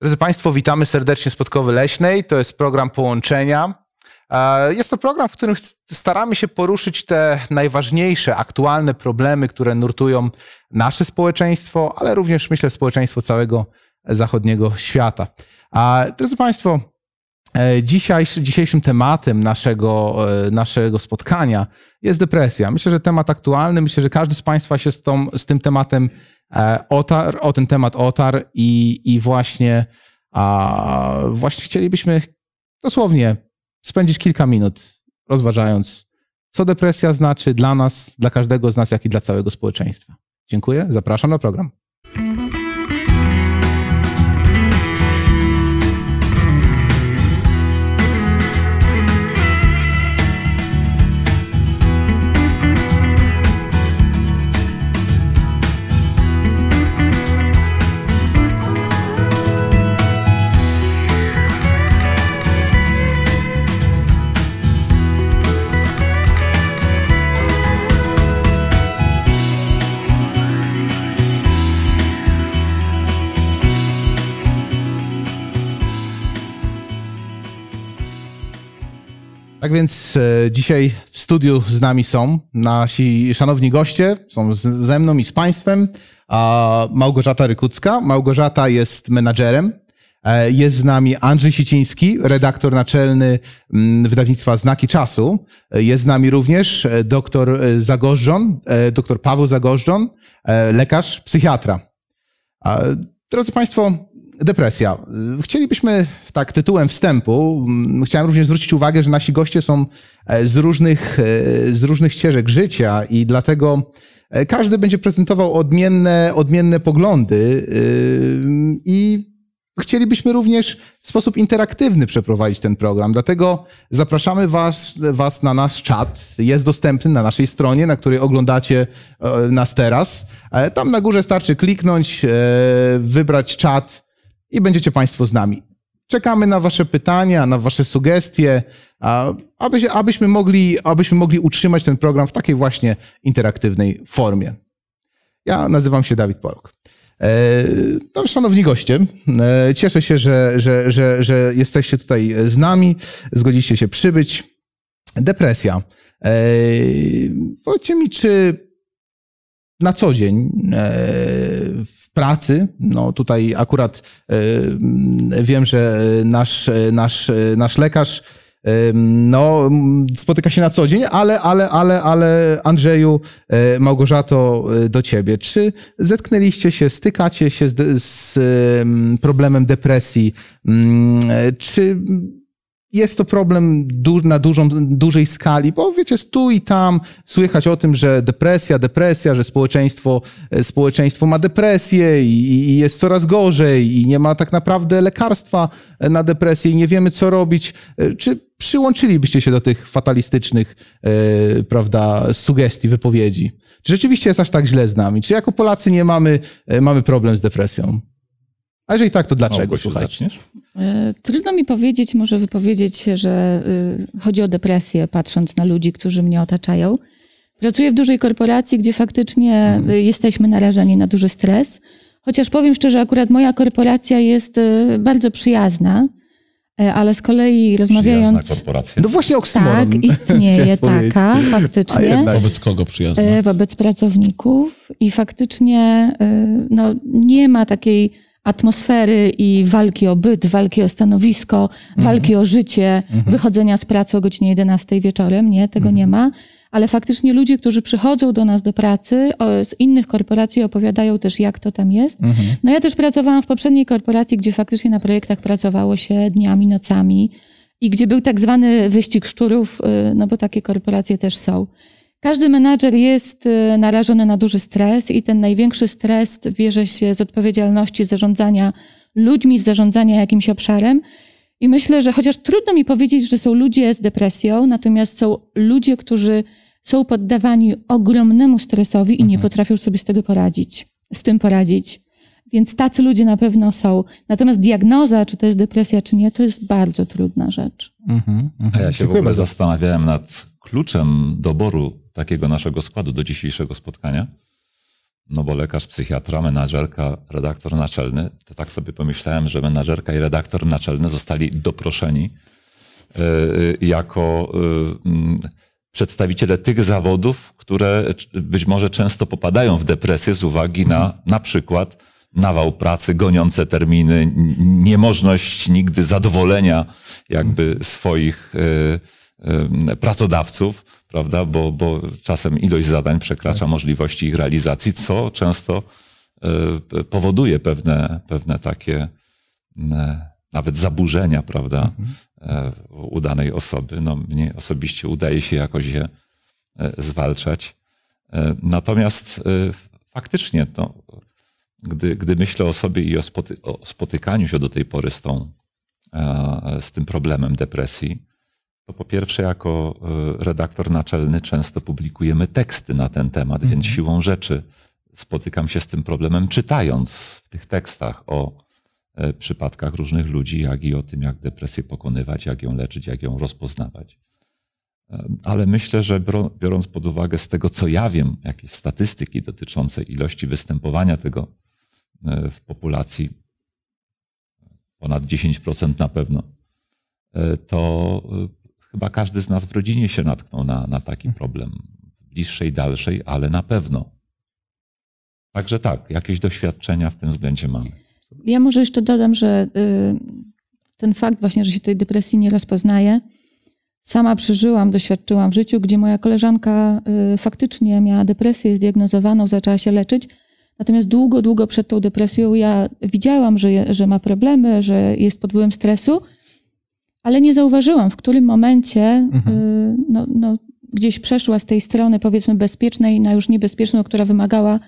Drodzy Państwo, witamy serdecznie z Podkowy Leśnej. To jest program Połączenia. E, Jest to program, w którym staramy się poruszyć te najważniejsze, aktualne problemy, które nurtują nasze społeczeństwo, ale również myślę społeczeństwo całego zachodniego świata. Drodzy Państwo, e, dzisiejszy, dzisiejszym tematem naszego, e, naszego spotkania jest depresja. Myślę, że temat aktualny, myślę, że każdy z Państwa się z, tą, z tym tematem e, otarł, o ten temat otarł i, i właśnie, a, właśnie chcielibyśmy dosłownie spędzić kilka minut rozważając, co depresja znaczy dla nas, dla każdego z nas, jak i dla całego społeczeństwa. Dziękuję, zapraszam na program. Tak więc e, dzisiaj w studiu z nami są nasi szanowni goście, są z, ze mną i z Państwem. Małgorzata Rykucka. Małgorzata jest menadżerem. E, Jest z nami Andrzej Siciński, redaktor naczelny mm, wydawnictwa Znaki Czasu. E, Jest z nami również doktor Zagorzżon, e, doktor Paweł Zagorzżon, e, lekarz, psychiatra. Drodzy Państwo, depresja. Chcielibyśmy, tak tytułem wstępu, mm, chciałem również zwrócić uwagę, że nasi goście są e, z różnych, e, z różnych ścieżek życia i dlatego e, każdy będzie prezentował odmienne, odmienne poglądy yy, i chcielibyśmy również w sposób interaktywny przeprowadzić ten program. Dlatego zapraszamy was, was na nasz czat. Jest dostępny na naszej stronie, na której oglądacie nas teraz. Tam na górze starczy kliknąć, wybrać czat i będziecie Państwo z nami. Czekamy na Wasze pytania, na Wasze sugestie, aby, abyśmy, mogli, abyśmy mogli utrzymać ten program w takiej właśnie interaktywnej formie. Ja nazywam się Dawid Polok. E, No, szanowni goście, e, cieszę się, że, że, że, że jesteście tutaj z nami, zgodziliście się przybyć. Depresja. E, Powiedzcie mi, czy na co dzień pracy, no tutaj akurat e, m, wiem, że nasz, nasz, nasz lekarz e, no, spotyka się na co dzień, ale, ale, ale, ale Andrzeju, e, Małgorzato, e, do ciebie. Czy zetknęliście się, stykacie się z, z em, problemem depresji? Mm, e, Czy jest to problem du- na dużą, dużej skali, bo wiecie, tu i tam słychać o tym, że depresja, depresja, że społeczeństwo, e, społeczeństwo ma depresję i, i jest coraz gorzej i nie ma tak naprawdę lekarstwa e, na depresję i nie wiemy, co robić. E, Czy przyłączylibyście się do tych fatalistycznych, e, prawda, sugestii, wypowiedzi? Czy rzeczywiście jest aż tak źle z nami? Czy jako Polacy nie mamy, e, mamy problem z depresją? A jeżeli tak, to dlaczego? Małgosiu, Słuchajcie. zaczniesz? E, Trudno mi powiedzieć, może wypowiedzieć, że y, chodzi o depresję, patrząc na ludzi, którzy mnie otaczają. Pracuję w dużej korporacji, gdzie faktycznie y, jesteśmy narażeni na duży stres. Chociaż powiem szczerze, akurat moja korporacja jest y, bardzo przyjazna, e, ale z kolei Przyjazna rozmawiając. korporacja. No właśnie oksymoron. Tak, istnieje powiedzieć. taka, faktycznie. jednak. Wobec kogo przyjazna? e, wobec pracowników i faktycznie no, nie ma takiej atmosfery i walki o byt, walki o stanowisko, walki o życie, wychodzenia z pracy o godzinie 11 wieczorem. Nie, tego nie ma. Ale faktycznie ludzie, którzy przychodzą do nas do pracy o, z innych korporacji opowiadają też, jak to tam jest. No ja też pracowałam w poprzedniej korporacji, gdzie faktycznie na projektach pracowało się dniami, nocami i gdzie był tak zwany wyścig szczurów, y, no bo takie korporacje też są. Każdy menadżer jest y, narażony na duży stres i ten największy stres bierze się z odpowiedzialności zarządzania ludźmi, z zarządzania jakimś obszarem. I myślę, że chociaż trudno mi powiedzieć, że są ludzie z depresją, natomiast są ludzie, którzy są poddawani ogromnemu stresowi i nie potrafią sobie z tego poradzić, z tym poradzić. Więc tacy ludzie na pewno są. Natomiast diagnoza, czy to jest depresja, czy nie, to jest bardzo trudna rzecz. Mhm, mhm. A ja się w Dziękuję ogóle bardzo. zastanawiałem nad kluczem doboru takiego naszego składu do dzisiejszego spotkania. no bo lekarz, psychiatra, menadżerka, redaktor naczelny, to tak sobie pomyślałem, że menadżerka i redaktor naczelny zostali doproszeni y, jako y, przedstawiciele tych zawodów, które być może często popadają w depresję z uwagi na na przykład nawał pracy, goniące terminy, niemożność nigdy zadowolenia jakby swoich y, pracodawców, prawda, bo, bo czasem ilość zadań przekracza tak. możliwości ich realizacji, co często powoduje pewne, pewne takie nawet zaburzenia, prawda, mhm. E, u danej osoby. No, mnie osobiście udaje się jakoś je e, zwalczać. E, natomiast faktycznie to, gdy, gdy myślę o sobie i o, spoty, o spotykaniu się do tej pory z, tą, z tym problemem depresji, to po pierwsze, jako redaktor naczelny często publikujemy teksty na ten temat, więc mhm. siłą rzeczy spotykam się z tym problemem, czytając w tych tekstach o E, przypadkach różnych ludzi, jak i o tym, jak depresję pokonywać, jak ją leczyć, jak ją rozpoznawać. E, ale myślę, że biorąc pod uwagę z tego, co ja wiem, jakieś statystyki dotyczące ilości występowania tego e, w populacji, ponad 10% na pewno, to chyba każdy z nas w rodzinie się natknął na, na taki problem. Bliższej, dalszej, ale na pewno. Także tak, jakieś doświadczenia w tym względzie mamy. Ja może jeszcze dodam, że y, ten fakt właśnie, że się tej depresji nie rozpoznaje, sama przeżyłam, doświadczyłam w życiu, gdzie moja koleżanka y, faktycznie miała depresję zdiagnozowaną, zaczęła się leczyć. Natomiast długo, długo przed tą depresją ja widziałam, że, że ma problemy, że jest pod wpływem stresu, ale nie zauważyłam, w którym momencie mhm. Y, no, no, gdzieś przeszła z tej strony, powiedzmy, bezpiecznej na już niebezpieczną, która wymagała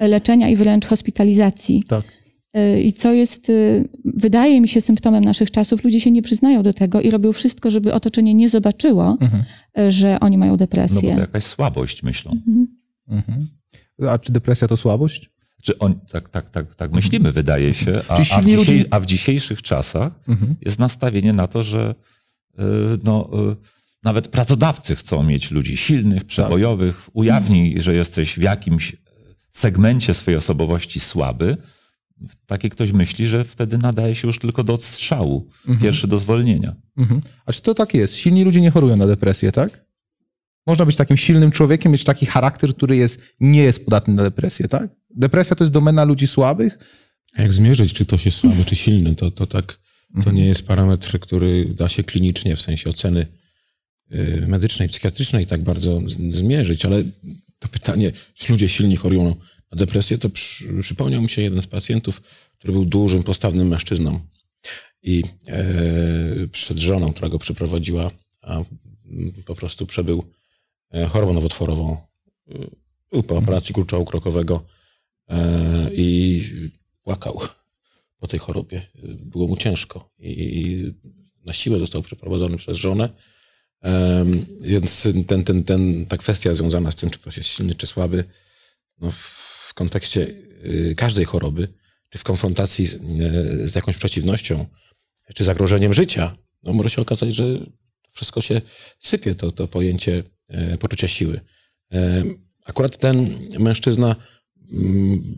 leczenia i wręcz hospitalizacji. Tak. Y, I co jest, y, wydaje mi się, symptomem naszych czasów, ludzie się nie przyznają do tego i robią wszystko, żeby otoczenie nie zobaczyło, mhm. Y, że oni mają depresję. No bo to jakaś słabość, myślą. Mhm. Mhm. A czy depresja to słabość? Czy on, tak, tak, tak, tak myślimy, wydaje się. A, a, w, a w dzisiejszych czasach mhm. jest nastawienie na to, że no, nawet pracodawcy chcą mieć ludzi silnych, tak. przebojowych. Tak. Ujawnij, że jesteś w jakimś segmencie swojej osobowości słaby, taki ktoś myśli, że wtedy nadaje się już tylko do odstrzału, mhm. pierwszy do zwolnienia. Mhm. A czy to tak jest? Silni ludzie nie chorują na depresję, tak? Można być takim silnym człowiekiem, mieć taki charakter, który jest, nie jest podatny na depresję, tak? Depresja to jest domena ludzi słabych? Jak zmierzyć, czy ktoś jest słaby, czy silny? To, to tak, to nie jest parametr, który da się klinicznie, w sensie oceny y, medycznej, psychiatrycznej tak bardzo zmierzyć, ale to pytanie, czy ludzie silni chorują na depresję, to przy, przypomniał mi się jeden z pacjentów, który był dużym, postawnym mężczyzną. I e, przed żoną, która go przeprowadziła, a po prostu przebył e, chorobą nowotworową. Był po operacji kurczołu krokowego i płakał po tej chorobie. Było mu ciężko i na siłę został przeprowadzony przez żonę. Więc ten, ten, ten, ta kwestia związana z tym, czy ktoś jest silny, czy słaby, no kontekście y, każdej choroby, czy w konfrontacji z, y, z jakąś przeciwnością, czy zagrożeniem życia, no może się okazać, że wszystko się sypie, to, to pojęcie e, poczucia siły. E, akurat ten mężczyzna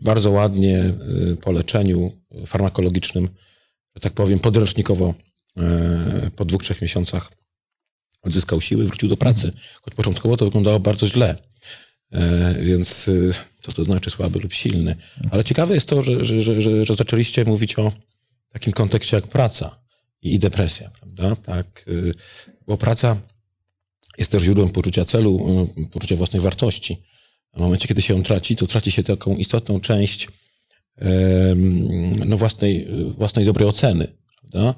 bardzo ładnie y, po leczeniu farmakologicznym, że tak powiem, podręcznikowo e, po dwóch, trzech miesiącach odzyskał siły, wrócił do pracy. Choć początkowo to wyglądało bardzo źle. E, więc y, to to znaczy słaby lub silny. Ale ciekawe jest to, że, że, że, że zaczęliście mówić o takim kontekście jak praca i depresja, prawda? Tak, y, bo praca jest też źródłem poczucia celu, poczucia własnej wartości. W momencie, kiedy się ją traci, to traci się taką istotną część no, własnej, własnej dobrej oceny. Prawda?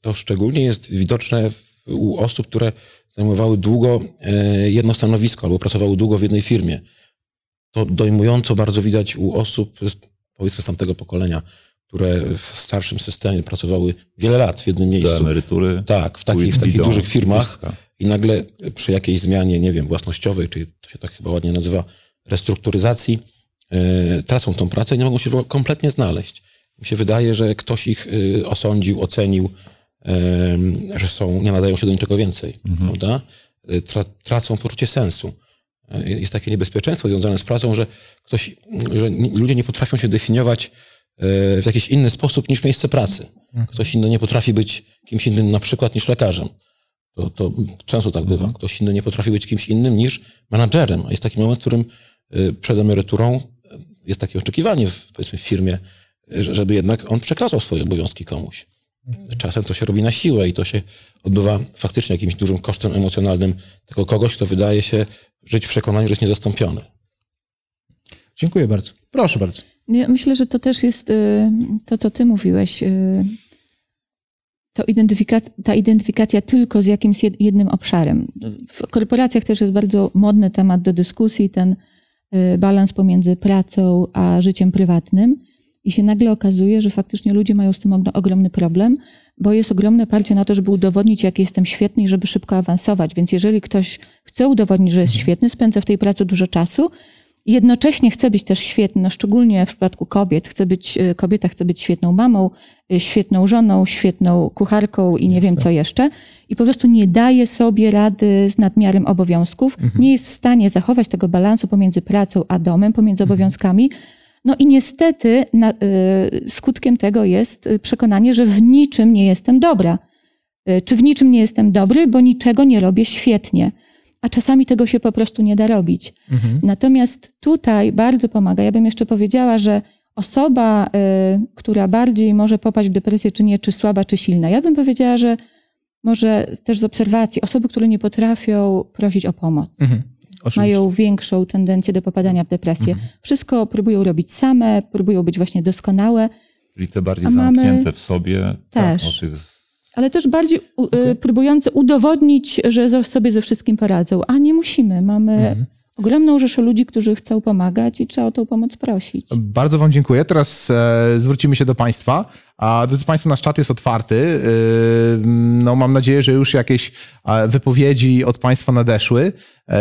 To szczególnie jest widoczne u osób, które zajmowały długo e, jedno stanowisko albo pracowały długo w jednej firmie. To dojmująco bardzo widać u osób, powiedzmy z tamtego pokolenia, które w starszym systemie pracowały wiele lat w jednym miejscu. Do emerytury. Tak, w, taki, w takich dużych firmach i nagle przy jakiejś zmianie, nie wiem, własnościowej, czy to się tak chyba ładnie nazywa, restrukturyzacji, yy, tracą tą pracę i nie mogą się kompletnie znaleźć. Mi się wydaje, że ktoś ich yy, osądził, ocenił, że są, nie nadają się do niczego więcej, mhm. prawda? Tra, tracą poczucie sensu. e, jest takie niebezpieczeństwo związane z pracą, że ktoś, że ludzie nie potrafią się definiować w jakiś inny sposób niż miejsce pracy. Ktoś inny nie potrafi być kimś innym na przykład niż lekarzem. To, to często tak bywa. Ktoś inny nie potrafi być kimś innym niż menadżerem. A jest taki moment, w którym przed emeryturą jest takie oczekiwanie w, powiedzmy, w firmie, żeby jednak on przekazał swoje obowiązki komuś. Czasem to się robi na siłę i to się odbywa faktycznie jakimś dużym kosztem emocjonalnym tego kogoś, kto wydaje się żyć w przekonaniu, że jest niezastąpiony. Dziękuję bardzo. Proszę bardzo. Ja myślę, że to też jest y, to, co ty mówiłeś. To identyfikacja, ta identyfikacja tylko z jakimś jednym obszarem. W korporacjach też jest bardzo modny temat do dyskusji, ten y, balans pomiędzy pracą a życiem prywatnym. I się nagle okazuje, że faktycznie ludzie mają z tym ogromny problem, bo jest ogromne parcie na to, żeby udowodnić, jak jestem świetny i żeby szybko awansować. Więc jeżeli ktoś chce udowodnić, że jest świetny, spędza w tej pracy dużo czasu, jednocześnie chce być też świetny, no szczególnie w przypadku kobiet, chce być, y, kobieta chce być świetną mamą, y, świetną żoną, świetną kucharką i nie wiem co jeszcze. I po prostu nie daje sobie rady z nadmiarem obowiązków, mhm. nie jest w stanie zachować tego balansu pomiędzy pracą a domem, pomiędzy mhm. obowiązkami. No i niestety na, y, skutkiem tego jest przekonanie, że w niczym nie jestem dobra. Czy w niczym nie jestem dobry, bo niczego nie robię świetnie a czasami tego się po prostu nie da robić. Mhm. Natomiast tutaj bardzo pomaga. Ja bym jeszcze powiedziała, że osoba, y, która bardziej może popaść w depresję, czy nie, czy słaba, czy silna, ja bym powiedziała, że może też z obserwacji, osoby, które nie potrafią prosić o pomoc. Mhm. Mają większą tendencję do popadania w depresję. Mhm. Wszystko próbują robić same, próbują być właśnie doskonałe. Czyli te bardziej zamknięte mamy... w sobie. Tak, też. Tak, o tych ale też bardziej okay. próbujące udowodnić, że sobie ze wszystkim poradzą. A nie musimy. Mamy mhm. Ogromną rzeszę ludzi, którzy chcą pomagać i trzeba o tą pomoc prosić. Bardzo Wam dziękuję. Teraz e, zwrócimy się do Państwa. A drodzy Państwo, nasz czat jest otwarty. E, no, mam nadzieję, że już jakieś e, wypowiedzi od Państwa nadeszły. E,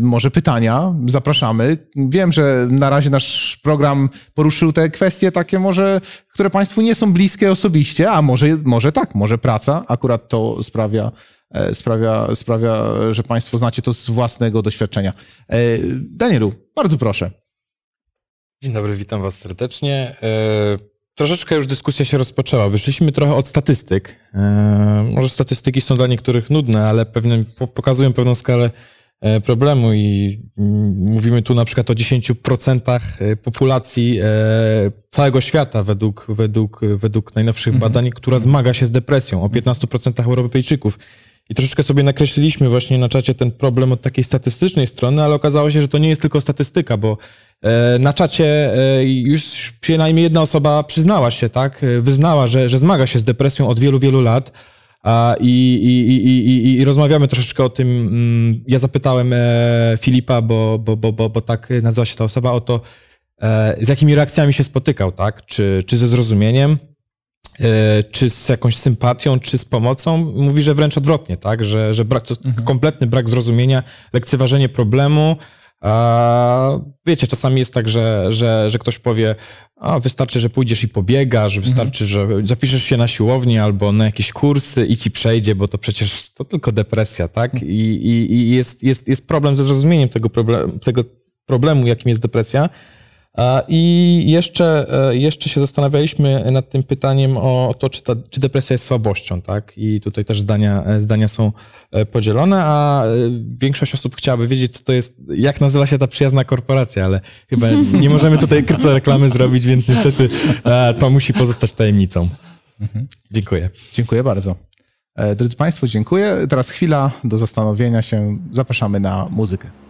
może pytania, zapraszamy. Wiem, że na razie nasz program poruszył te kwestie takie może, które Państwu nie są bliskie osobiście, a może, może tak, może praca akurat to sprawia, sprawia, sprawia, że Państwo znacie to z własnego doświadczenia. E, Danielu, bardzo proszę. Dzień dobry, witam Was serdecznie. Troszeczkę już dyskusja się rozpoczęła. Wyszliśmy trochę od statystyk. Może statystyki są dla niektórych nudne, ale pewnie pokazują pewną skalę E, problemu i mówimy tu na przykład o 10% e, populacji e, całego świata według, według, według najnowszych mhm. badań, która zmaga się z depresją, o 15% Europejczyków. I troszeczkę sobie nakreśliliśmy właśnie na czacie ten problem od takiej statystycznej strony, ale okazało się, że to nie jest tylko statystyka, bo na czacie już przynajmniej jedna osoba przyznała się, tak, wyznała, że, że zmaga się z depresją od wielu, wielu lat. I, i, i, i, rozmawiamy troszeczkę o tym. Mm, ja zapytałem e, Filipa, bo, bo, bo, bo, bo tak nazywa się ta osoba, o to, e, z jakimi reakcjami się spotykał, tak? Czy, czy ze zrozumieniem, e, czy z jakąś sympatią, czy z pomocą. Mówi, że wręcz odwrotnie, tak? Że, że brak, mhm. kompletny brak zrozumienia, lekceważenie problemu, Wiecie, czasami jest tak, że, że, że ktoś powie, a wystarczy, że pójdziesz i pobiegasz, wystarczy, mhm. że zapiszesz się na siłownię albo na jakieś kursy i ci przejdzie, bo to przecież to tylko depresja, tak? Mhm. I, i, i jest, jest, jest problem ze zrozumieniem tego, problem, tego problemu, jakim jest depresja. I jeszcze, e, jeszcze się zastanawialiśmy nad tym pytaniem o to, czy, ta, czy depresja jest słabością, tak? I tutaj też zdania, e, zdania są e, podzielone, a większość osób chciałaby wiedzieć, co to jest, jak nazywa się ta przyjazna korporacja, ale chyba nie możemy tutaj kryptoreklamy zrobić, więc niestety to musi pozostać tajemnicą. Dziękuję. Dziękuję bardzo. Drodzy Państwo, dziękuję. Teraz chwila do zastanowienia się. Zapraszamy na muzykę.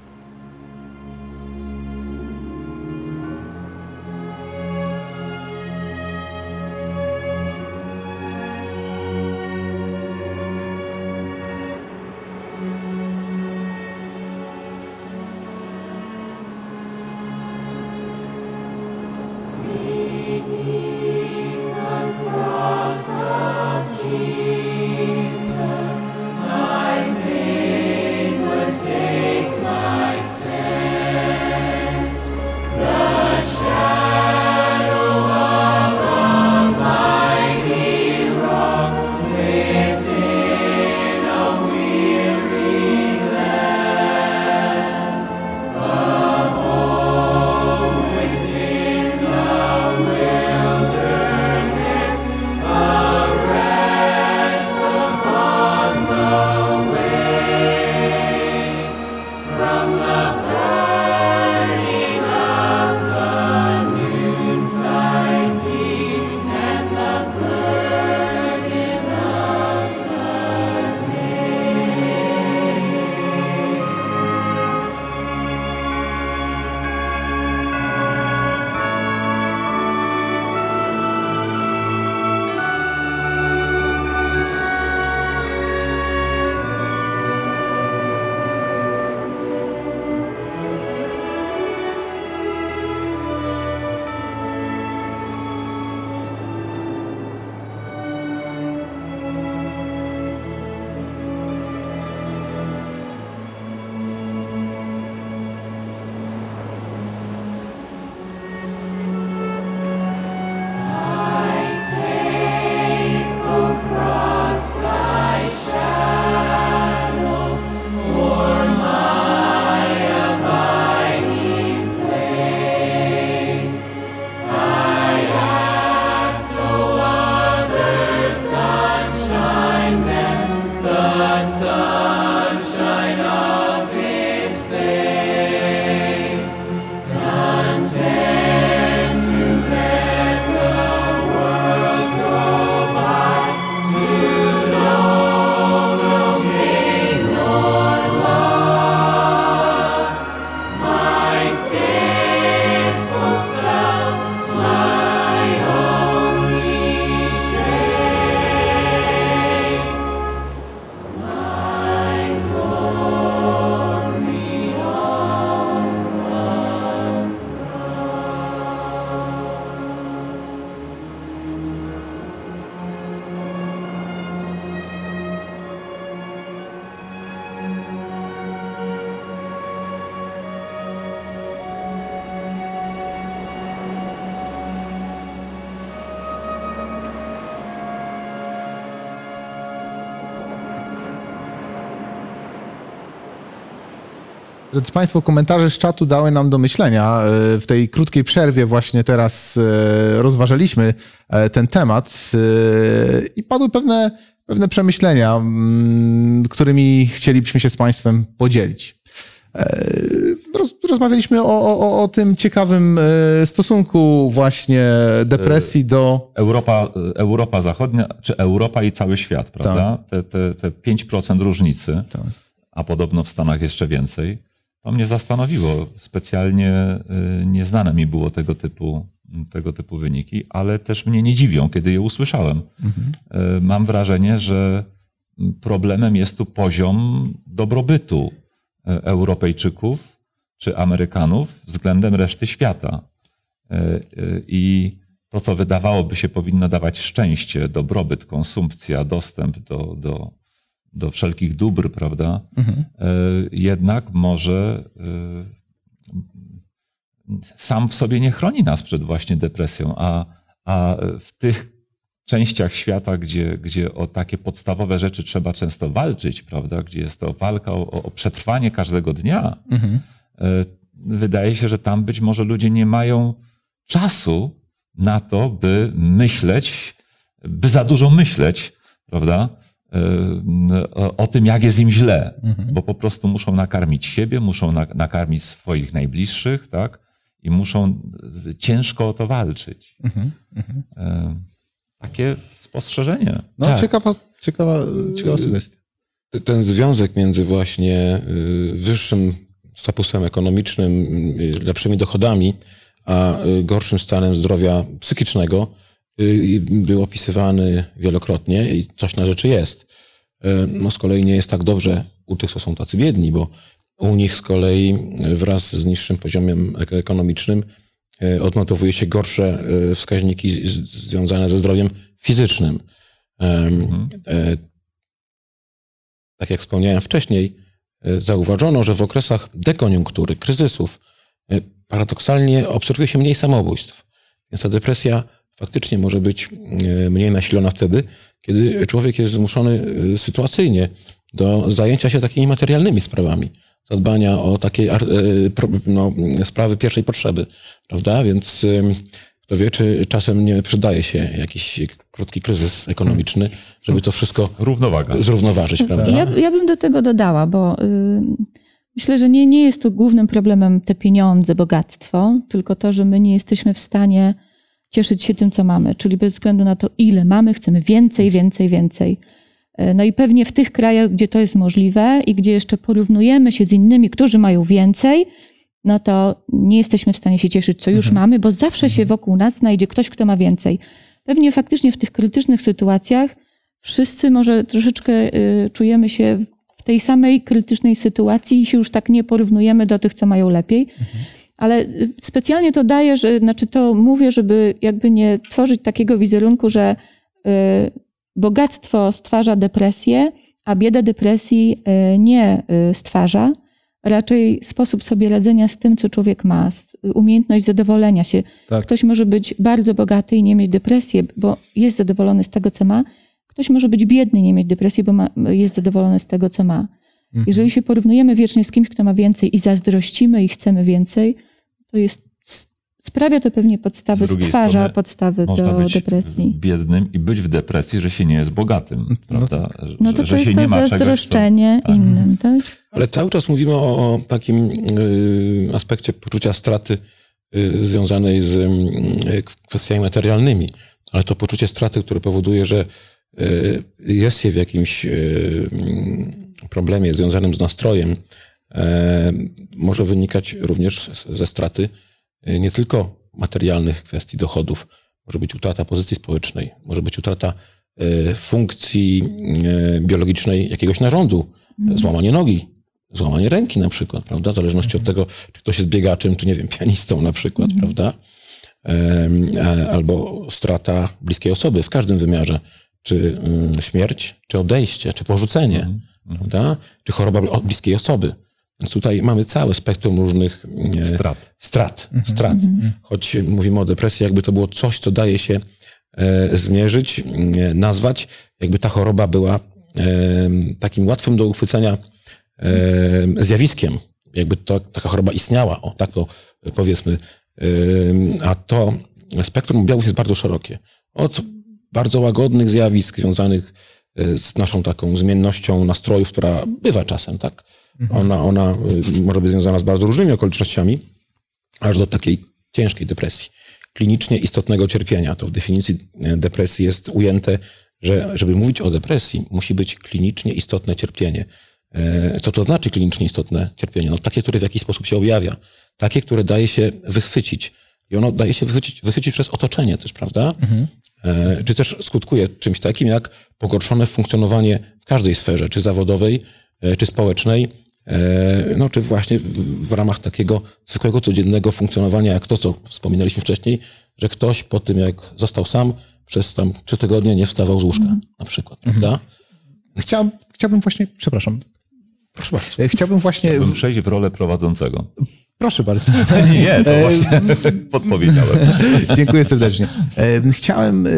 Drodzy Państwo, komentarze z czatu dały nam do myślenia. E, W tej krótkiej przerwie właśnie teraz e, rozważaliśmy e, ten temat i padły pewne, pewne przemyślenia, którymi chcielibyśmy się z Państwem podzielić. Roz, rozmawialiśmy o, o, o tym ciekawym stosunku właśnie depresji do... Europa, Europa Zachodnia, czy Europa i cały świat, prawda? Te, te, te 5% różnicy, Tak. a podobno w Stanach jeszcze więcej. To mnie zastanowiło. Specjalnie y, nieznane mi było tego typu, tego typu wyniki, ale też mnie nie dziwią, kiedy je usłyszałem. Y, Mam wrażenie, że problemem jest tu poziom dobrobytu y, Europejczyków czy Amerykanów względem reszty świata. I to, co wydawałoby się powinno dawać szczęście, dobrobyt, konsumpcja, dostęp do, do, do wszelkich dóbr, prawda? E, Jednak może e, sam w sobie nie chroni nas przed właśnie depresją, a, a w tych częściach świata, gdzie, gdzie o takie podstawowe rzeczy trzeba często walczyć, prawda? Gdzie jest to walka o, o przetrwanie każdego dnia, e, wydaje się, że tam być może ludzie nie mają czasu na to, by myśleć, by za dużo myśleć, prawda? E, O, o tym, jak jest im źle, bo po prostu muszą nakarmić siebie, muszą na- nakarmić swoich najbliższych, tak? I muszą z- ciężko o to walczyć. E, Takie spostrzeżenie. No, Tak. ciekawa, ciekawa, ciekawa sugestia. ten związek między właśnie y, wyższym statusem ekonomicznym, y, lepszymi dochodami, a y, gorszym stanem zdrowia psychicznego y, był opisywany wielokrotnie i coś na rzeczy jest. Y, No z kolei nie jest tak dobrze u tych, co są tacy biedni, bo u nich z kolei wraz z niższym poziomem ek- ekonomicznym y, odnotowuje się gorsze y, wskaźniki związane ze zdrowiem fizycznym. Em, e, tak jak wspomniałem wcześniej, e, zauważono, że w okresach dekoniunktury, kryzysów, e, paradoksalnie obserwuje się mniej samobójstw. Więc ta depresja faktycznie może być e, mniej nasilona wtedy, kiedy człowiek jest zmuszony e, sytuacyjnie do zajęcia się takimi materialnymi sprawami, zadbania o takie e, no, sprawy pierwszej potrzeby, prawda? Więc kto wie, czy czasem nie przydaje się jakiś krótki kryzys ekonomiczny, żeby to wszystko Równowaga. zrównoważyć, prawda? Ja, ja bym do tego dodała, bo y, myślę, że nie, nie jest tu głównym problemem te pieniądze, bogactwo, tylko to, że my nie jesteśmy w stanie cieszyć się tym, co mamy. Czyli bez względu na to, ile mamy, chcemy więcej, więcej, więcej. Y, No i pewnie w tych krajach, gdzie to jest możliwe i gdzie jeszcze porównujemy się z innymi, którzy mają więcej, no to nie jesteśmy w stanie się cieszyć, co już mamy, bo zawsze się wokół nas znajdzie ktoś, kto ma więcej. Pewnie faktycznie w tych krytycznych sytuacjach wszyscy może troszeczkę y, czujemy się w tej samej krytycznej sytuacji i się już tak nie porównujemy do tych, co mają lepiej. Ale specjalnie to daję, że, znaczy to mówię, żeby jakby nie tworzyć takiego wizerunku, że y, bogactwo stwarza depresję, a bieda depresji y, nie y, stwarza. Raczej sposób sobie radzenia z tym, co człowiek ma, umiejętność zadowolenia się. Tak. Ktoś może być bardzo bogaty i nie mieć depresji, bo jest zadowolony z tego, co ma. Ktoś może być biedny i nie mieć depresji, bo ma, jest zadowolony z tego, co ma. Mhm. Jeżeli się porównujemy wiecznie z kimś, kto ma więcej i zazdrościmy i chcemy więcej, to jest, sprawia to pewnie podstawy, stwarza strony podstawy Można do być depresji. biednym i być w depresji, że się nie jest bogatym, prawda? No to że, to że się jest nie to ma czegoś, co... zazdroszczenie tak. innym, tak? Ale cały czas mówimy o, o takim y, aspekcie poczucia straty y, związanej z y, kwestiami materialnymi. Ale to poczucie straty, które powoduje, że y, jest się w jakimś y, mm, problemie związanym z nastrojem, może wynikać również ze straty y, nie tylko materialnych kwestii dochodów. Może być utrata pozycji społecznej, może być utrata e, funkcji e, biologicznej jakiegoś narządu, złamanie nogi, złamanie ręki na przykład, prawda? W zależności od tego, czy ktoś jest biegaczem, czy nie wiem, pianistą na przykład, prawda? Em, a- Albo strata bliskiej osoby w każdym wymiarze, czy y, śmierć, czy odejście, czy porzucenie, prawda? Czy choroba bl- bliskiej osoby. Więc tutaj mamy całe spektrum różnych e, Strat. strat. strat. Choć mówimy o depresji, jakby to było coś, co daje się e, zmierzyć, e, nazwać, jakby ta choroba była takim łatwym do uchwycenia zjawiskiem, jakby to, taka choroba istniała, o tak to powiedzmy. A to spektrum objawów jest bardzo szerokie. Od bardzo łagodnych zjawisk związanych z naszą taką zmiennością nastrojów, która bywa czasem, tak? Ona, ona może być związana z bardzo różnymi okolicznościami, aż do takiej ciężkiej depresji, klinicznie istotnego cierpienia. To w definicji depresji jest ujęte, że żeby mówić o depresji, musi być klinicznie istotne cierpienie. Co to znaczy klinicznie istotne cierpienie? No, takie, które w jakiś sposób się objawia. Takie, które daje się wychwycić. I ono daje się wychwycić, wychwycić przez otoczenie też, prawda? Mhm. Czy też skutkuje czymś takim jak pogorszone funkcjonowanie w każdej sferze, czy zawodowej, czy społecznej, no czy właśnie w ramach takiego zwykłego, codziennego funkcjonowania, jak to, co wspominaliśmy wcześniej, że ktoś po tym, jak został sam, przez tam trzy tygodnie nie wstawał z łóżka, mm. na przykład, prawda? Chciałbym, chciałbym właśnie, przepraszam, Proszę bardzo. Chciałbym właśnie... Chciałbym przejść w rolę prowadzącego. Proszę bardzo. Nie, to właśnie podpowiedziałem. Dziękuję serdecznie. Chciałem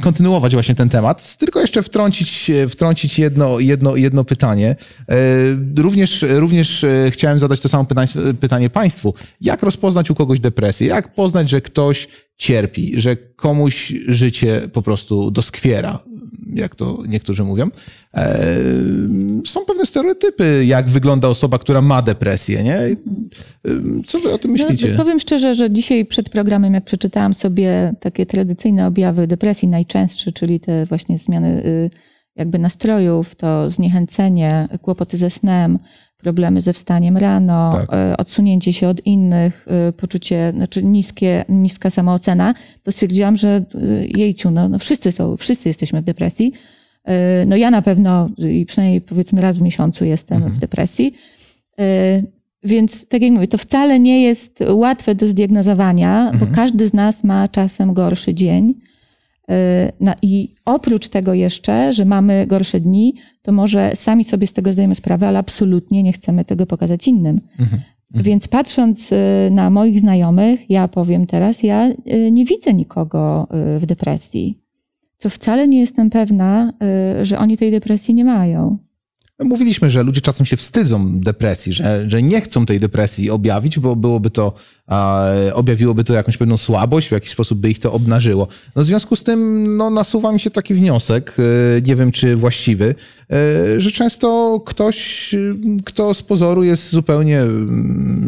kontynuować właśnie ten temat, tylko jeszcze wtrącić, wtrącić jedno, jedno, jedno pytanie. Również, również chciałem zadać to samo pytanie, pytanie Państwu. Jak rozpoznać u kogoś depresję? Jak poznać, że ktoś cierpi, że komuś życie po prostu doskwiera? jak to niektórzy mówią. E, są pewne stereotypy, jak wygląda osoba, która ma depresję, nie? E, co wy o tym no, myślicie? No, powiem szczerze, że dzisiaj przed programem, jak przeczytałam sobie takie tradycyjne objawy depresji, najczęstsze, czyli te właśnie zmiany y, jakby nastrojów, to zniechęcenie, kłopoty ze snem, problemy ze wstaniem rano, tak. E, odsunięcie się od innych, poczucie, znaczy niskie, niska samoocena, to stwierdziłam, że jejciu, no, no wszyscy są, wszyscy jesteśmy w depresji. No ja na pewno i przynajmniej powiedzmy raz w miesiącu jestem mhm. w depresji. Więc tak jak mówię, to wcale nie jest łatwe do zdiagnozowania, mhm. bo każdy z nas ma czasem gorszy dzień. I oprócz tego jeszcze, że mamy gorsze dni, to może sami sobie z tego zdajemy sprawę, ale absolutnie nie chcemy tego pokazać innym. Mhm. Mhm. Więc patrząc y, na moich znajomych, ja powiem teraz, ja y, nie widzę nikogo w depresji. Co wcale nie jestem pewna, że oni tej depresji nie mają. Mówiliśmy, że ludzie czasem się wstydzą depresji, że, że nie chcą tej depresji objawić, bo byłoby to, e, objawiłoby to jakąś pewną słabość, w jakiś sposób by ich to obnażyło. No w związku z tym no, nasuwa mi się taki wniosek, e, nie wiem czy właściwy, że często ktoś, kto z pozoru jest zupełnie,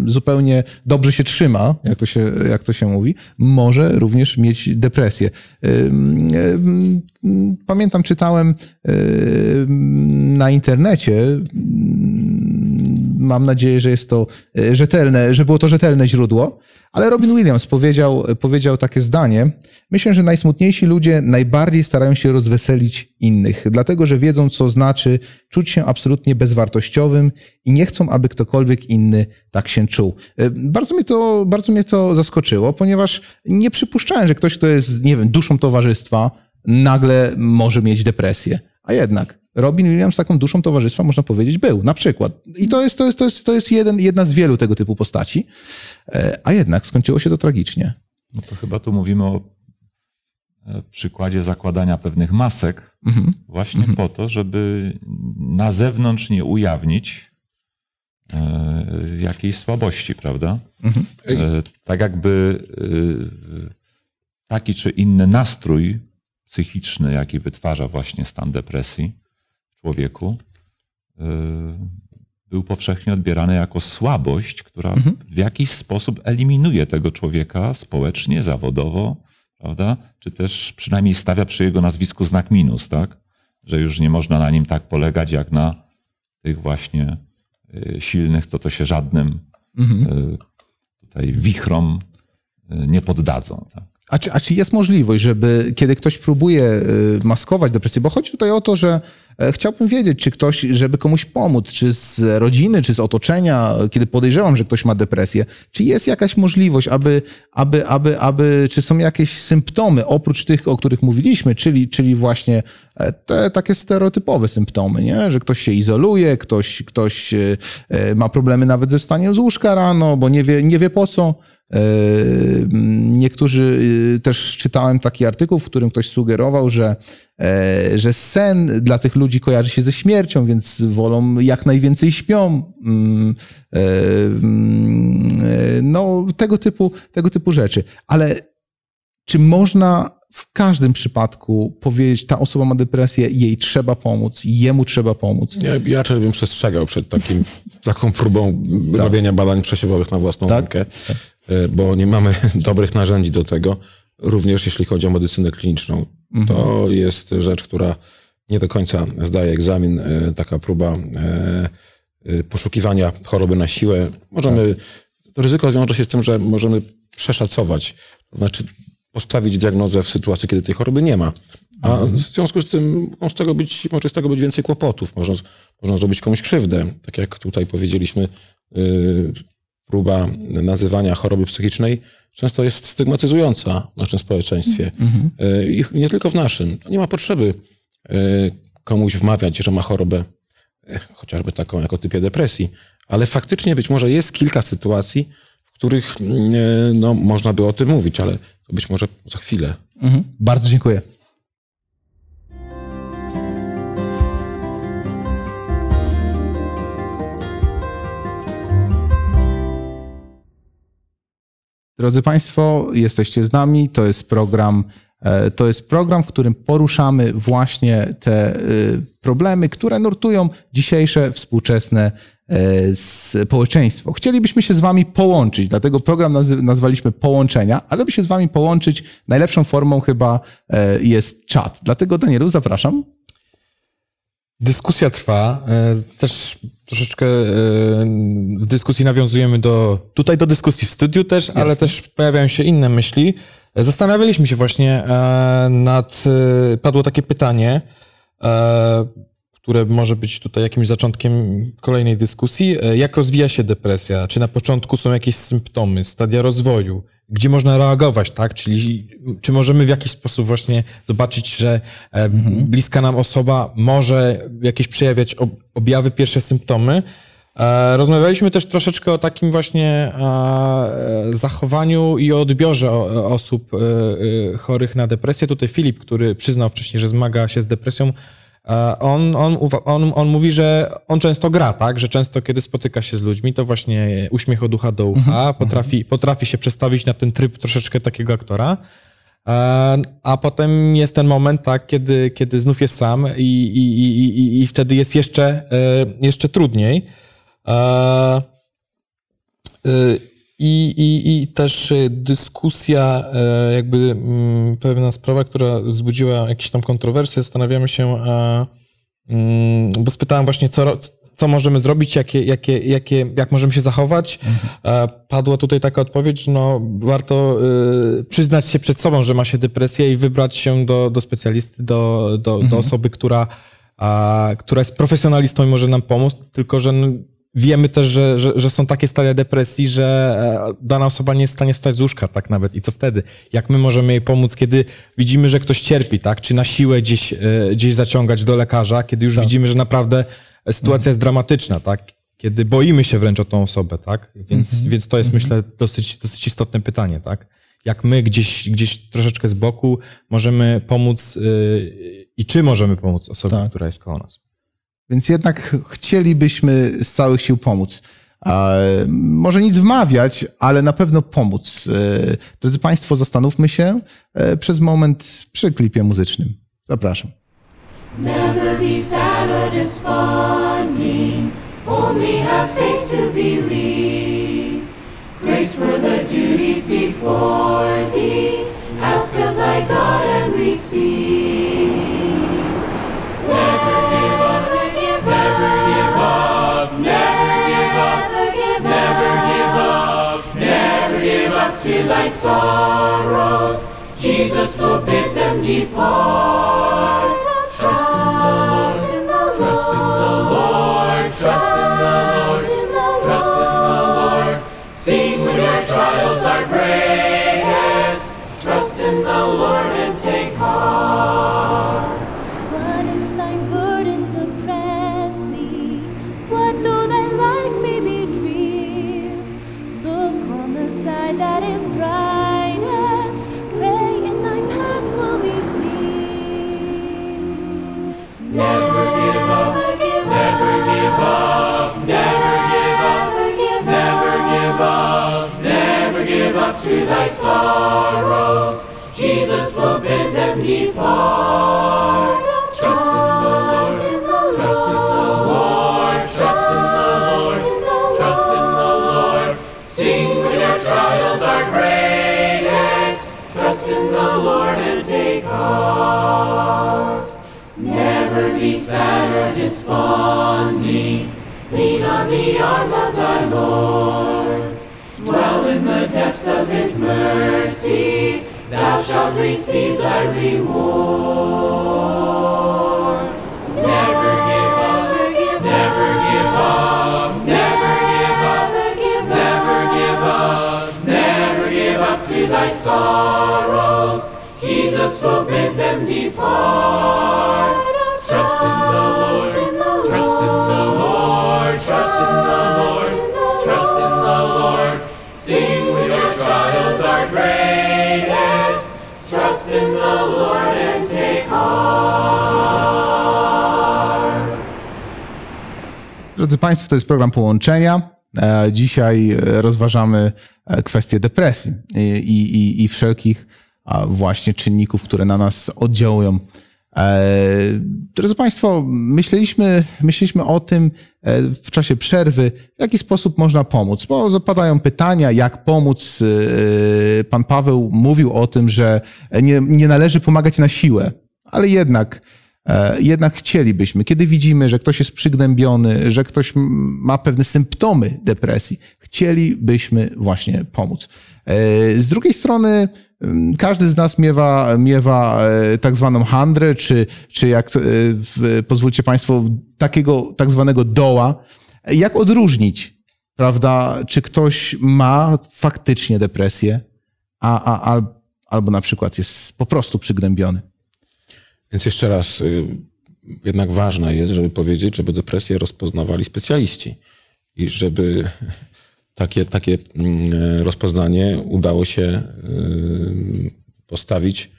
zupełnie dobrze się trzyma, jak to się, jak to się mówi, może również mieć depresję. Pamiętam, czytałem na internecie, Mam nadzieję, że jest to e, rzetelne, że było to rzetelne źródło. Ale Robin Williams powiedział, powiedział takie zdanie. Myślę, że najsmutniejsi ludzie najbardziej starają się rozweselić innych, dlatego że wiedzą, co znaczy czuć się absolutnie bezwartościowym i nie chcą, aby ktokolwiek inny tak się czuł. E, bardzo mnie to, bardzo mnie to zaskoczyło, ponieważ nie przypuszczałem, że ktoś, kto jest, nie wiem, duszą towarzystwa, nagle może mieć depresję. A jednak Robin Williams taką duszą towarzystwa, można powiedzieć, był, na przykład. I to jest, to jest, to jest, to jest jeden, jedna z wielu tego typu postaci, e, a jednak skończyło się to tragicznie. No to chyba tu mówimy o e, przykładzie zakładania pewnych masek, mhm. właśnie mhm. po to, żeby na zewnątrz nie ujawnić e, jakiejś słabości, prawda? Mhm. Tak jakby taki czy inny nastrój psychiczny, jaki wytwarza właśnie stan depresji, człowieku y, był powszechnie odbierany jako słabość, która mhm. w jakiś sposób eliminuje tego człowieka społecznie, zawodowo, prawda? Czy też przynajmniej stawia przy jego nazwisku znak minus, tak? Że już nie można na nim tak polegać jak na tych właśnie y, silnych, co to się żadnym mhm. Y, tutaj wichrom nie poddadzą. Tak? A czy, a czy jest możliwość, żeby kiedy ktoś próbuje maskować depresję, bo chodzi tutaj o to, że E, chciałbym wiedzieć, czy ktoś, żeby komuś pomóc, czy z rodziny, czy z otoczenia, kiedy podejrzewam, że ktoś ma depresję, czy jest jakaś możliwość, aby, aby, aby, aby czy są jakieś symptomy oprócz tych, o których mówiliśmy, czyli, czyli właśnie e, te takie stereotypowe symptomy, nie? że ktoś się izoluje, ktoś, ktoś e, ma problemy nawet ze wstaniem z łóżka rano, bo nie wie, nie wie po co, E, niektórzy e, też czytałem taki artykuł, w którym ktoś sugerował, że, e, że sen dla tych ludzi kojarzy się ze śmiercią, więc wolą jak najwięcej śpią. Mm, mm, no, tego typu, tego typu rzeczy. Ale czy można w każdym przypadku powiedzieć, ta osoba ma depresję, jej trzeba pomóc, jemu trzeba pomóc. Ja, ja raczej bym przestrzegał przed takim, taką próbą tak. robienia badań przesiewowych na własną tak? rękę, e, bo nie mamy dobrych narzędzi do tego, również jeśli chodzi o medycynę kliniczną. Mhm. To jest rzecz, która nie do końca zdaje egzamin, e, taka próba e, poszukiwania choroby na siłę. Możemy, tak. ryzyko wiąże się z tym, że możemy przeszacować, to znaczy postawić diagnozę w sytuacji, kiedy tej choroby nie ma. A mhm. w związku z tym może z tego być, może z tego być więcej kłopotów. Można, można zrobić komuś krzywdę. Tak jak tutaj powiedzieliśmy, yy, próba nazywania choroby psychicznej często jest stygmatyzująca w naszym społeczeństwie. Mhm. I nie tylko w naszym. Nie ma potrzeby yy, komuś wmawiać, że ma chorobę yy, chociażby taką jako typie depresji, ale faktycznie być może jest kilka sytuacji, w których yy, no, można by o tym mówić, ale to być może za chwilę. Mhm. Bardzo dziękuję. Drodzy Państwo, jesteście z nami. To jest program, e, to jest program, w którym poruszamy właśnie te e, problemy, które nurtują dzisiejsze współczesne E, społeczeństwo. Chcielibyśmy się z wami połączyć, dlatego program nazwaliśmy Połączenia, ale by się z wami połączyć, najlepszą formą chyba jest czat. Dlatego Danielu, zapraszam. Dyskusja trwa. Też troszeczkę w dyskusji nawiązujemy do, tutaj do dyskusji w studiu też, Jasne. ale też pojawiają się inne myśli. Zastanawialiśmy się właśnie nad, padło takie pytanie, które może być tutaj jakimś zaczątkiem kolejnej dyskusji. E, jak rozwija się depresja? Czy na początku są jakieś symptomy, stadia rozwoju? Gdzie można reagować, tak? Czyli czy możemy w jakiś sposób właśnie zobaczyć, że e, mhm. bliska nam osoba może jakieś przejawiać objawy, pierwsze symptomy? E, rozmawialiśmy też troszeczkę o takim właśnie zachowaniu i o odbiorze osób chorych na depresję. Tutaj Filip, który przyznał wcześniej, że zmaga się z depresją, on, on, on, on mówi, że on często gra, tak? Że często, kiedy spotyka się z ludźmi, to właśnie uśmiech od ucha do ucha, mhm. potrafi, potrafi się przestawić na ten tryb troszeczkę takiego aktora. A potem jest ten moment, tak, kiedy, kiedy znów jest sam i, i, i, i, i wtedy jest jeszcze, e, jeszcze trudniej. E, i, i, I też y, dyskusja, e, jakby mm, pewna sprawa, która wzbudziła jakieś tam kontrowersje, zastanawiamy się, mm, bo spytałem właśnie, co, co możemy zrobić, jakie, jakie, jakie, jak możemy się zachować. Mhm. Padła tutaj taka odpowiedź, że no, warto przyznać się przed sobą, że ma się depresję i wybrać się do, do specjalisty, do, do, mhm. do osoby, która, a, która jest profesjonalistą i może nam pomóc, tylko że Wiemy też, że, że, że, są takie stadia depresji, że e, dana osoba nie jest w stanie wstać z łóżka, tak nawet. I co wtedy? Jak my możemy jej pomóc, kiedy widzimy, że ktoś cierpi, tak? Czy na siłę gdzieś, e, gdzieś zaciągać do lekarza, kiedy już tak. widzimy, że naprawdę sytuacja mhm. jest dramatyczna, tak? Kiedy boimy się wręcz o tą osobę, tak? Więc, mhm. więc to jest, mhm. myślę, dosyć, dosyć istotne pytanie, tak? Jak my gdzieś, gdzieś troszeczkę z boku możemy pomóc yy, i czy możemy pomóc osobie, tak. która jest koło nas. Więc jednak chcielibyśmy z całych sił pomóc. Może nic wmawiać, ale na pewno pomóc. E, drodzy Państwo, zastanówmy się e, przez moment przy klipie muzycznym. Zapraszam. Never be sad or desponding, only have faith to believe. Grace for the duties before thee, ask of thy God and receive. To thy sorrows. Jesus will bid them depart. Trust in the Lord, trust in the Lord, trust in the Lord, trust in the Lord. Sing when your trials keep on. Shalt receive thy reward. Never give up, never give up, never give up, never give up, never give up to thy sorrows. Jesus will bid them depart. Trust in the Lord, trust in the Lord, trust in the Lord, Drodzy Państwo, to jest program Połączenia. E, Dzisiaj e, rozważamy e, kwestię depresji i, i, i wszelkich właśnie czynników, które na nas oddziałują. Drodzy Państwo, myśleliśmy, myśleliśmy o tym w czasie przerwy, w jaki sposób można pomóc, bo zapadają pytania, jak pomóc. Pan Paweł mówił o tym, że nie, nie należy pomagać na siłę, ale jednak jednak chcielibyśmy, kiedy widzimy, że ktoś jest przygnębiony, że ktoś ma pewne symptomy depresji, chcielibyśmy właśnie pomóc. E, Z drugiej strony, każdy z nas miewa, miewa e, tak zwaną handrę, czy, czy jak, e, pozwólcie Państwo, takiego tak zwanego doła. Jak odróżnić, prawda, czy ktoś ma faktycznie depresję, a, a, al, albo na przykład jest po prostu przygnębiony? Więc jeszcze raz, y, jednak ważne jest, żeby powiedzieć, żeby depresję rozpoznawali specjaliści i żeby takie, takie mm, rozpoznanie udało się y, postawić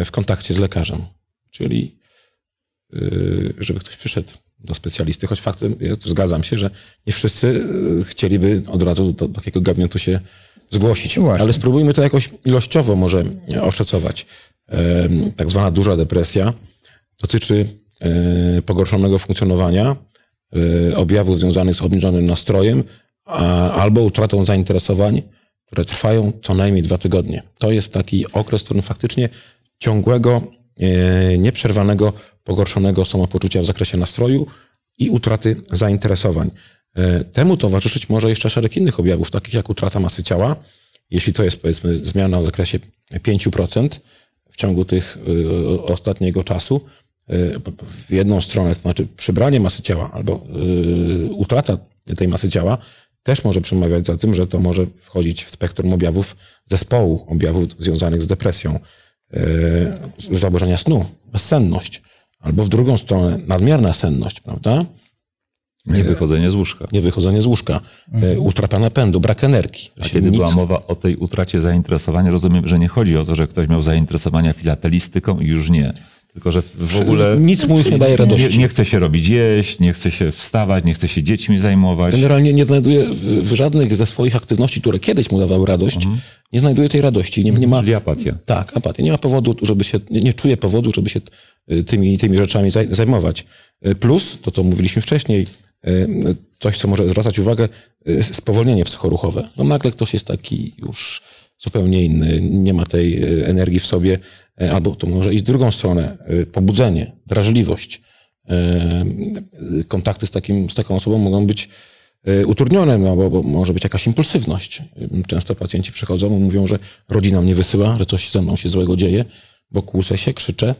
y, w kontakcie z lekarzem. Czyli żeby ktoś przyszedł do specjalisty, choć faktem jest, zgadzam się, że nie wszyscy chcieliby od razu do, do takiego gabinetu się zgłosić. Właśnie. Ale spróbujmy to jakoś ilościowo może oszacować. Tak zwana duża depresja dotyczy e, pogorszonego funkcjonowania, e, objawów związanych z obniżonym nastrojem albo utratą zainteresowań, które trwają co najmniej dwa tygodnie. To jest taki okres, w którym faktycznie ciągłego, e, nieprzerwanego, pogorszonego samopoczucia w zakresie nastroju i utraty zainteresowań. Temu towarzyszyć może jeszcze szereg innych objawów, takich jak utrata masy ciała. Jeśli to jest powiedzmy zmiana w zakresie 5% w ciągu tych y, ostatniego czasu, y, w jedną stronę, to znaczy przybranie masy ciała albo y, utrata tej masy ciała, też może przemawiać za tym, że to może wchodzić w spektrum objawów zespołu, objawów związanych z depresją, zaburzenia snu, bezsenność, albo w drugą stronę nadmierna senność, prawda? Niewychodzenie z łóżka. Niewychodzenie z łóżka, y, utrata napędu, brak energii. A kiedy nic- była mowa o tej utracie zainteresowania, rozumiem, że nie chodzi o to, że ktoś miał zainteresowania filatelistyką i już nie. Tylko, że w ogóle Nic mu już nie daje nie, radości. nie chce się robić jeść, nie chce się wstawać, nie chce się dziećmi zajmować. Generalnie nie znajduje w, żadnych ze swoich aktywności, które kiedyś mu dawały radość, nie znajduje tej radości. Nie, nie ma, Czyli apatia. tak, apatia. Nie ma powodu, żeby się, nie, nie czuje powodu, żeby się y, tymi, tymi rzeczami zaj- zajmować. Y, Plus, to co mówiliśmy wcześniej, coś, co może zwracać uwagę, y, spowolnienie psychoruchowe. No nagle ktoś jest taki już zupełnie inny, nie ma tej y, energii w sobie, y, albo to może iść w drugą stronę, y, pobudzenie, drażliwość. Y, Kontakty z, takim, z taką osobą mogą być y, utrudnione, no, bo, bo może być jakaś impulsywność. Y, Często pacjenci przychodzą i mówią, że rodzina mnie wysyła, że coś ze mną się złego dzieje, bo kłusę się, krzyczę.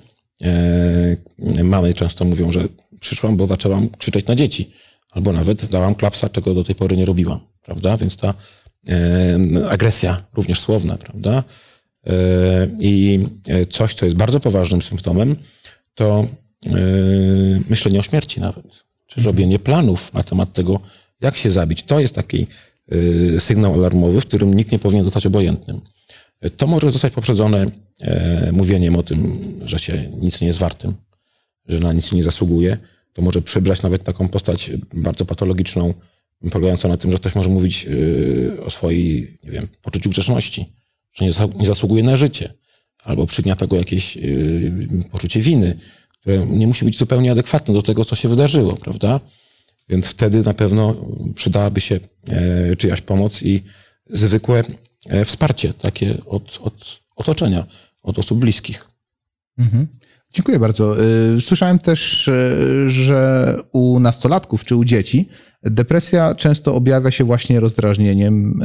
Mamy często mówią, że przyszłam, bo zaczęłam krzyczeć na dzieci. Albo nawet dałam klapsa, czego do tej pory nie robiłam. Prawda? Więc ta e, agresja, również słowna, prawda? E, I e, coś, co jest bardzo poważnym symptomem, to e, myślenie o śmierci nawet. Czy robienie planów na temat tego, jak się zabić. To jest taki e, sygnał alarmowy, w którym nikt nie powinien zostać obojętnym. To może zostać poprzedzone e, mówieniem o tym, że się nic nie jest wartym, że na nic nie zasługuje. To może przybrać nawet taką postać bardzo patologiczną polegająca na tym, że ktoś może mówić y, o swojej, nie wiem, poczuciu grzeszności, że nie, zas- nie zasługuje na życie, albo przygniata go jakieś y, poczucie winy, które nie musi być zupełnie adekwatne do tego, co się wydarzyło, prawda? Więc wtedy na pewno przydałaby się e, czyjaś pomoc i zwykłe wsparcie takie od, od otoczenia, od osób bliskich. Dziękuję bardzo. Y, Słyszałem też, y, że u nastolatków czy u dzieci depresja często objawia się właśnie rozdrażnieniem,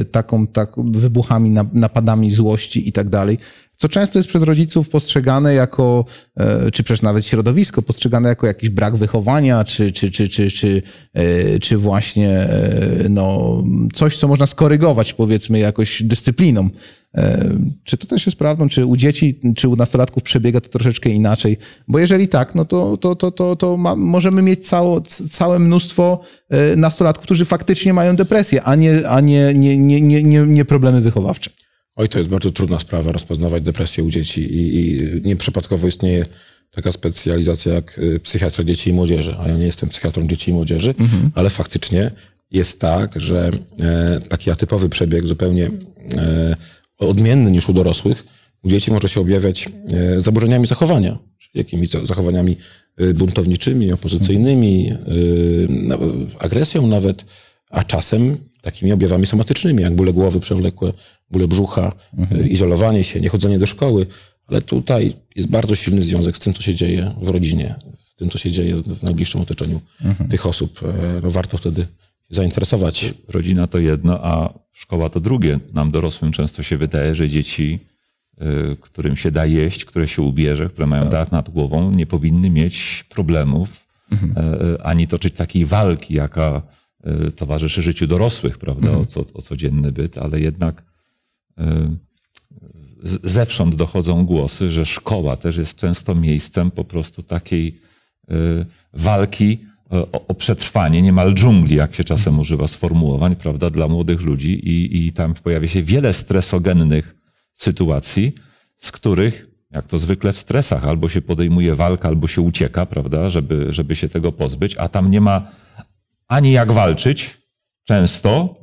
y, taką, tak, wybuchami, na- napadami złości i tak dalej. Co często jest przez rodziców postrzegane jako, e, czy przez nawet środowisko, postrzegane jako jakiś brak wychowania, czy, czy, czy, czy, czy, e, czy właśnie e, no, coś, co można skorygować, powiedzmy, jakoś dyscypliną. Czy to też jest prawdą? Czy u dzieci, czy u nastolatków przebiega to troszeczkę inaczej? Bo jeżeli tak, no to, to, to, to, to ma, możemy mieć cało, całe mnóstwo nastolatków, którzy faktycznie mają depresję, a nie, a nie, nie, nie, nie, nie problemy wychowawcze. Oj, to jest bardzo trudna sprawa, rozpoznawać depresję u dzieci i, i nieprzypadkowo istnieje taka specjalizacja jak y, psychiatra dzieci i młodzieży, a ja nie jestem psychiatrą dzieci i młodzieży, ale faktycznie jest tak, że e, taki atypowy przebieg zupełnie e, odmienny niż u dorosłych, u dzieci może się objawiać e, zaburzeniami zachowania, czyli jakimiś za- zachowaniami y, buntowniczymi, opozycyjnymi, y, na- agresją nawet, a czasem takimi objawami somatycznymi, jak bóle głowy przewlekłe, bóle brzucha, y, izolowanie się, niechodzenie do szkoły. Ale tutaj jest bardzo silny związek z tym, co się dzieje w rodzinie, z tym, co się dzieje w najbliższym otoczeniu tych osób. E, No, warto wtedy zainteresować. Rodzina to jedno, a szkoła to drugie. Nam dorosłym często się wydaje, że dzieci, y, którym się da jeść, które się ubierze, które mają dach nad głową, nie powinny mieć problemów, e, ani toczyć takiej walki, jaka e, towarzyszy życiu dorosłych, prawda, o, co, o codzienny byt, ale jednak e, zewsząd dochodzą głosy, że szkoła też jest często miejscem po prostu takiej y, walki y, o, o przetrwanie, niemal dżungli, jak się czasem używa sformułowań, prawda, dla młodych ludzi i, i tam pojawia się wiele stresogennych sytuacji, z których, jak to zwykle w stresach, albo się podejmuje walka, albo się ucieka, prawda, żeby, żeby się tego pozbyć, a tam nie ma ani jak walczyć, często,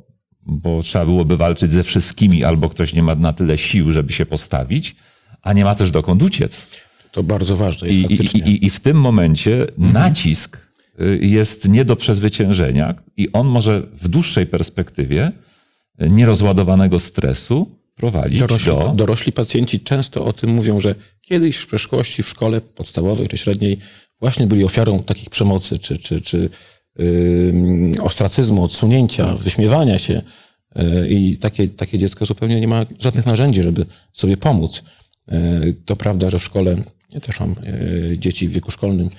bo trzeba byłoby walczyć ze wszystkimi, albo ktoś nie ma na tyle sił, żeby się postawić, a nie ma też dokąd uciec. To bardzo ważne jest I, i, i, I w tym momencie nacisk y, jest nie do przezwyciężenia i on może w dłuższej perspektywie y, nierozładowanego stresu prowadzić Dorośli, do... dorośli pacjenci często o tym mówią, że kiedyś w przeszłości w szkole podstawowej czy średniej właśnie byli ofiarą takich przemocy czy, czy, czy ostracyzmu, odsunięcia, wyśmiewania się. Yy, I takie, takie dziecko zupełnie nie ma żadnych narzędzi, żeby sobie pomóc. Yy, To prawda, że w szkole, ja też mam yy, dzieci w wieku szkolnym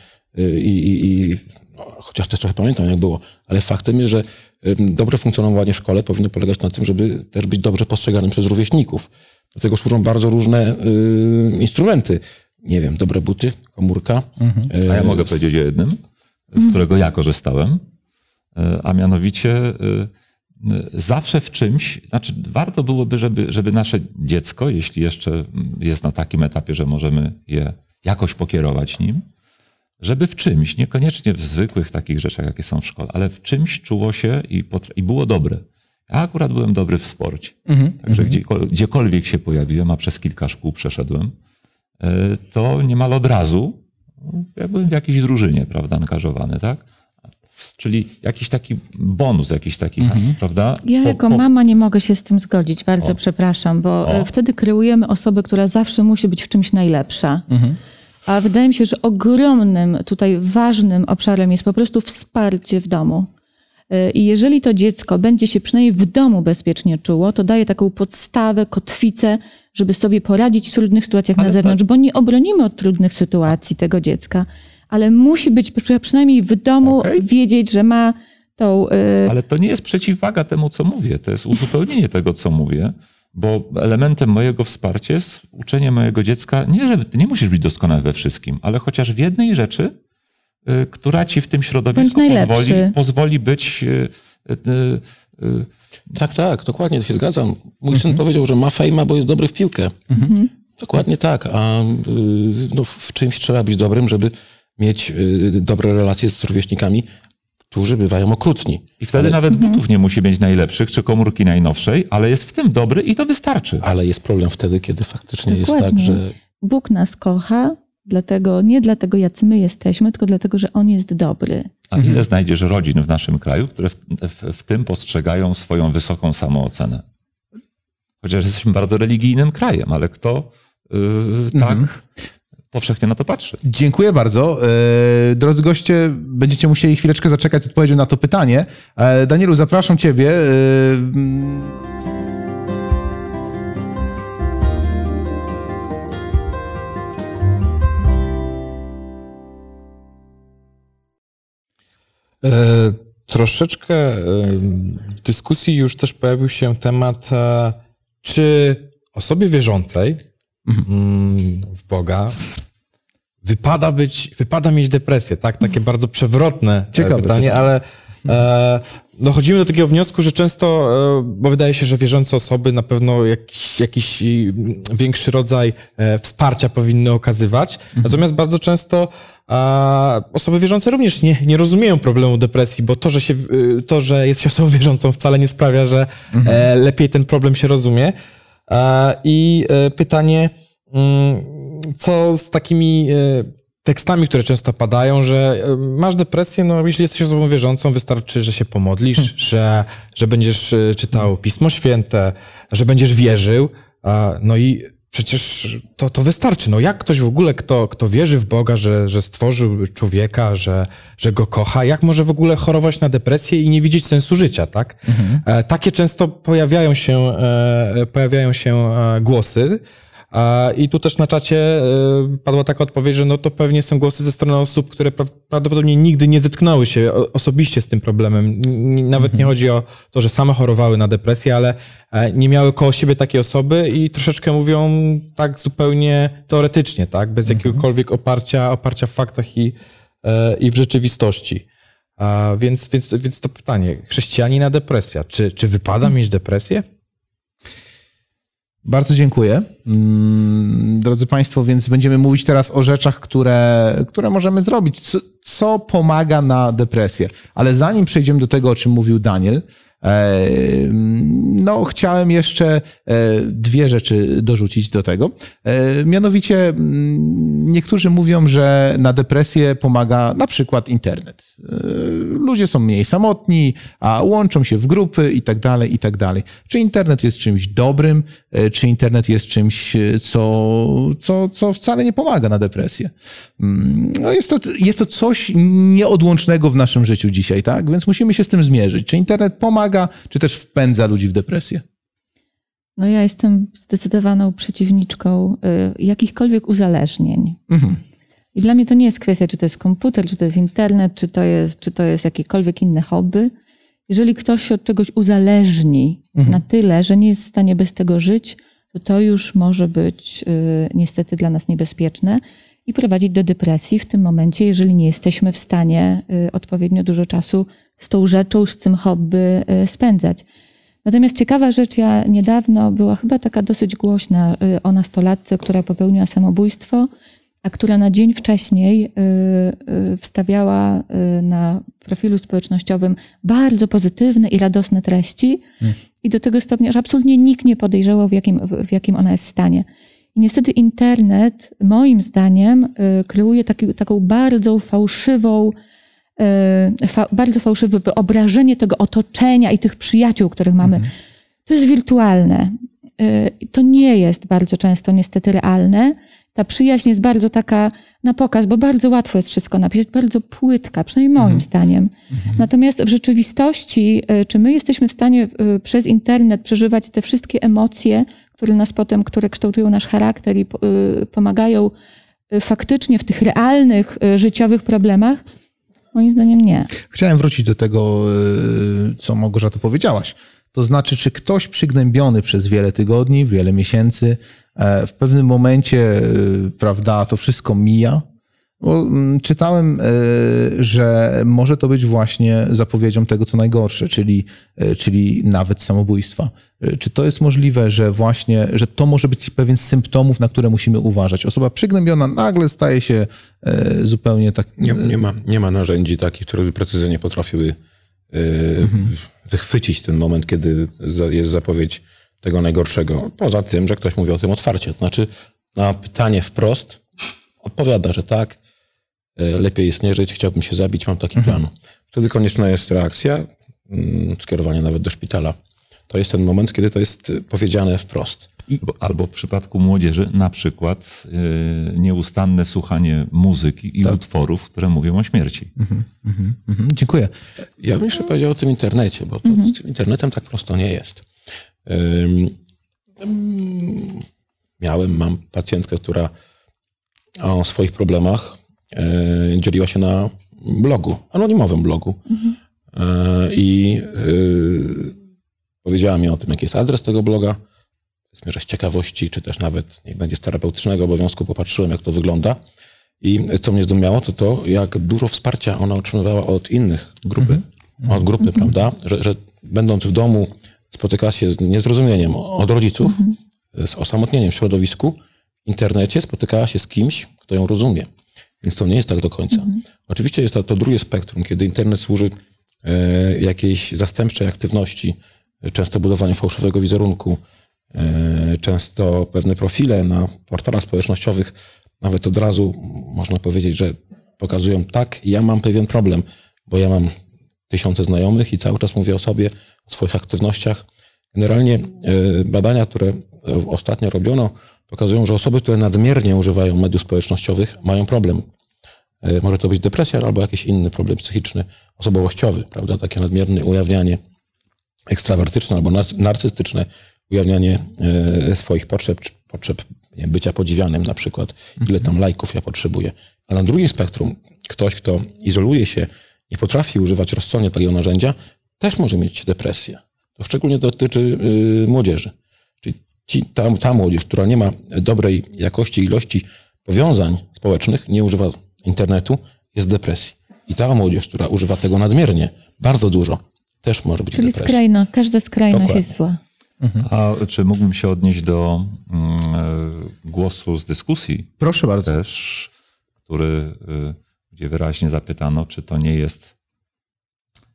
i, i, i no, chociaż też trochę pamiętam, jak było, ale faktem jest, że dobre funkcjonowanie w szkole powinno polegać na tym, żeby też być dobrze postrzeganym przez rówieśników. Do tego służą bardzo różne y, instrumenty. Nie wiem, dobre buty, komórka. y, A ja mogę powiedzieć o jednym, z którego ja korzystałem, y, a mianowicie y, zawsze w czymś, znaczy warto byłoby, żeby, żeby nasze dziecko, jeśli jeszcze jest na takim etapie, że możemy je jakoś pokierować nim, żeby w czymś, niekoniecznie w zwykłych takich rzeczach, jakie są w szkole, ale w czymś czuło się i, i było dobre. Ja akurat byłem dobry w sporcie. Także gdziekol- gdziekolwiek się pojawiłem, a przez kilka szkół przeszedłem, e, to niemal od razu ja byłem w jakiejś drużynie, prawda, angażowany, tak? Czyli jakiś taki bonus, jakiś taki, prawda? Ja Po- jako po- mama nie mogę się z tym zgodzić, bardzo przepraszam, bo e, wtedy kreujemy osobę, która zawsze musi być w czymś najlepsza. A wydaje mi się, że ogromnym tutaj ważnym obszarem jest po prostu wsparcie w domu. E, I jeżeli to dziecko będzie się przynajmniej w domu bezpiecznie czuło, to daje taką podstawę, kotwicę, żeby sobie poradzić w trudnych sytuacjach na Ale zewnątrz, bo nie obronimy od trudnych sytuacji tego dziecka, ale musi być przy- przynajmniej w domu Okej. wiedzieć, że ma tą e, Ale to nie jest przeciwwaga temu, co mówię. To jest uzupełnienie tego, co mówię, bo elementem mojego wsparcia jest uczenie mojego dziecka, nie, że nie musisz być doskonały we wszystkim, ale chociaż w jednej rzeczy, która ci w tym środowisku pozwoli, pozwoli być y, y, y, Tak, tak, dokładnie, to się zgadzam. Mój syn powiedział, że ma fejma, bo jest dobry w piłkę. Dokładnie tak, a y, no, w czymś trzeba być dobrym, żeby mieć y, dobre relacje z rówieśnikami, którzy bywają okrutni. I wtedy nawet butów nie musi mieć najlepszych, czy komórki najnowszej, ale jest w tym dobry i to wystarczy. Ale jest problem wtedy, kiedy faktycznie jest tak, Dokładnie. że Bóg nas kocha, dlatego, nie dlatego, jacy my jesteśmy, tylko dlatego, że On jest dobry. A ile znajdziesz rodzin w naszym kraju, które w, w, w tym postrzegają swoją wysoką samoocenę? Chociaż jesteśmy bardzo religijnym krajem, ale kto yy, tak powszechnie na to patrzy? Dziękuję bardzo. E, Drodzy goście, będziecie musieli chwileczkę zaczekać z odpowiedzią na to pytanie. E, Danielu, zapraszam ciebie. Troszeczkę e, w dyskusji już też pojawił się temat, e, czy osobie wierzącej mm, w Boga wypada być, wypada mieć depresję, tak? Takie bardzo przewrotne e, Ciekawe pytanie, ale e, dochodzimy do takiego wniosku, że często, e, bo wydaje się, że wierzące osoby na pewno jakiś, jakiś większy rodzaj e, wsparcia powinny okazywać, natomiast bardzo często a osoby wierzące również nie, nie rozumieją problemu depresji, bo to, że, się, y, to, że jest się osobą wierzącą wcale nie sprawia, że e, lepiej ten problem się rozumie. I pytanie, mm, co z takimi tekstami, które często padają, że e, masz depresję, no jeśli jesteś osobą wierzącą, wystarczy, że się pomodlisz, że, że będziesz e, czytał Pismo Święte, że będziesz wierzył, no i przecież to, to wystarczy. No jak ktoś w ogóle, kto, kto wierzy w Boga, że, że stworzył człowieka, że, że go kocha, jak może w ogóle chorować na depresję i nie widzieć sensu życia, tak? E, takie często pojawiają się, pojawiają się głosy. I tu też na czacie e, padła taka odpowiedź, że no to pewnie są głosy ze strony osób, które pra- prawdopodobnie nigdy nie zetknęły się osobiście z tym problemem. Nawet nie chodzi o to, że same chorowały na depresję, ale e, nie miały koło siebie takiej osoby i troszeczkę mówią tak zupełnie teoretycznie, tak? Bez jakiegokolwiek oparcia, oparcia w faktach i, e, i w rzeczywistości. A, więc, więc, więc to pytanie, chrześcijanina depresja, czy, czy wypada mieć depresję? Bardzo dziękuję. Mm, Drodzy Państwo, więc będziemy mówić teraz o rzeczach, które, które możemy zrobić, co, co pomaga na depresję. Ale zanim przejdziemy do tego, o czym mówił Daniel, no chciałem jeszcze e, dwie rzeczy dorzucić do tego. E, Mianowicie mm, niektórzy mówią, że na depresję pomaga na przykład internet. E, Ludzie są mniej samotni, a łączą się w grupy i tak dalej, i tak dalej. Czy internet jest czymś dobrym, e, czy internet jest czymś, e, co, co, co wcale nie pomaga na depresję? Mm, No jest, to, jest to coś nieodłącznego w naszym życiu dzisiaj, tak? Więc musimy się z tym zmierzyć. Czy internet pomaga, czy też wpędza ludzi w depresję? No ja jestem zdecydowaną przeciwniczką y, jakichkolwiek uzależnień. I dla mnie to nie jest kwestia, czy to jest komputer, czy to jest internet, czy to jest, czy to jest jakiekolwiek inne hobby. Jeżeli ktoś się od czegoś uzależni na tyle, że nie jest w stanie bez tego żyć, to to już może być y, niestety dla nas niebezpieczne i prowadzić do depresji w tym momencie, jeżeli nie jesteśmy w stanie y, odpowiednio dużo czasu z tą rzeczą, z tym hobby y, spędzać. Natomiast ciekawa rzecz, ja niedawno była chyba taka dosyć głośna y, o nastolatce, która popełniła samobójstwo, a która na dzień wcześniej y, wstawiała na profilu społecznościowym bardzo pozytywne i radosne treści i do tego stopnia, że absolutnie nikt nie podejrzewał, w jakim, w, jakim ona jest stanie. I niestety internet, moim zdaniem, kreuje taki, taką bardzo fałszywą, fa, bardzo fałszywe wyobrażenie tego otoczenia i tych przyjaciół, których mamy. To jest wirtualne. Y, To nie jest bardzo często niestety realne. Ta przyjaźń jest bardzo taka na pokaz, bo bardzo łatwo jest wszystko napisać, bardzo płytka, przynajmniej moim zdaniem. Natomiast w rzeczywistości, y, czy my jesteśmy w stanie y, przez internet przeżywać te wszystkie emocje, które nas potem, które kształtują nasz charakter i po- y, pomagają y, faktycznie w tych realnych, y, życiowych problemach? Moim zdaniem nie. Chciałem wrócić do tego, y, co Małgorzata powiedziałaś. To znaczy, czy ktoś przygnębiony przez wiele tygodni, wiele miesięcy, e, w pewnym momencie, y, prawda, to wszystko mija, Bo mm, czytałem, y, że może to być właśnie zapowiedzią tego, co najgorsze, czyli, y, czyli nawet samobójstwa. Y, Czy to jest możliwe, że właśnie, że to może być pewien z symptomów, na które musimy uważać? Osoba przygnębiona nagle staje się zupełnie tak... Nie, nie, ma, nie ma narzędzi takich, które by precyzyjnie potrafiły e, wychwycić ten moment, kiedy jest zapowiedź tego najgorszego. Poza tym, że ktoś mówi o tym otwarcie. To znaczy, na pytanie wprost odpowiada, że tak, e, lepiej jest nie żyć, chciałbym się zabić, mam taki plan. Wtedy konieczna jest reakcja, mm, skierowanie nawet do szpitala. To jest ten moment, kiedy to jest e, powiedziane wprost. Albo, albo w przypadku młodzieży na przykład y, nieustanne słuchanie muzyki i utworów, które mówią o śmierci. Mhm, dziękuję. Ja bym jeszcze powiedział o tym internecie, bo to z tym internetem tak prosto nie jest. Ym, Miałem, mam pacjentkę, która o swoich problemach e, dzieliła się na blogu, anonimowym blogu. E, I y, powiedziała mi o tym, jaki jest adres tego bloga. Z ciekawości, czy też nawet niech będzie z terapeutycznego obowiązku, popatrzyłem, jak to wygląda. I co mnie zdumiało, to to, jak dużo wsparcia ona otrzymywała od innych grupy. Od grupy, prawda? Że, że będąc w domu spotyka się z niezrozumieniem od rodziców, z osamotnieniem w środowisku, w internecie spotykała się z kimś, kto ją rozumie. Więc to nie jest tak do końca. Oczywiście jest to, to drugie spektrum, kiedy internet służy e, jakiejś zastępczej aktywności, często budowaniu fałszywego wizerunku, e, często pewne profile na portalach społecznościowych, nawet od razu można powiedzieć, że pokazują tak, ja mam pewien problem, bo ja mam tysiące znajomych i cały czas mówię o sobie, o swoich aktywnościach. Generalnie e, badania, które ostatnio robiono, pokazują, że osoby, które nadmiernie używają mediów społecznościowych, mają problem. E, Może to być depresja albo jakiś inny problem psychiczny, osobowościowy, prawda? Takie nadmierne ujawnianie ekstrawertyczne albo narcystyczne ujawnianie e, swoich potrzeb, potrzeb bycia podziwianym na przykład, ile tam lajków ja potrzebuję. A na drugim spektrum ktoś, kto izoluje się, nie potrafi używać rozsądnie takiego narzędzia, też może mieć depresję. To szczególnie dotyczy y, młodzieży. Czyli ci, ta, ta młodzież, która nie ma dobrej jakości, ilości powiązań społecznych, nie używa internetu, jest depresji. I ta młodzież, która używa tego nadmiernie, bardzo dużo, też może być Czyli depresji. skrajna, każda skrajność Dokładnie. jest zła. A czy mógłbym się odnieść do mm, e, głosu z dyskusji Proszę bardzo. też, który, y, gdzie wyraźnie zapytano, czy to nie jest,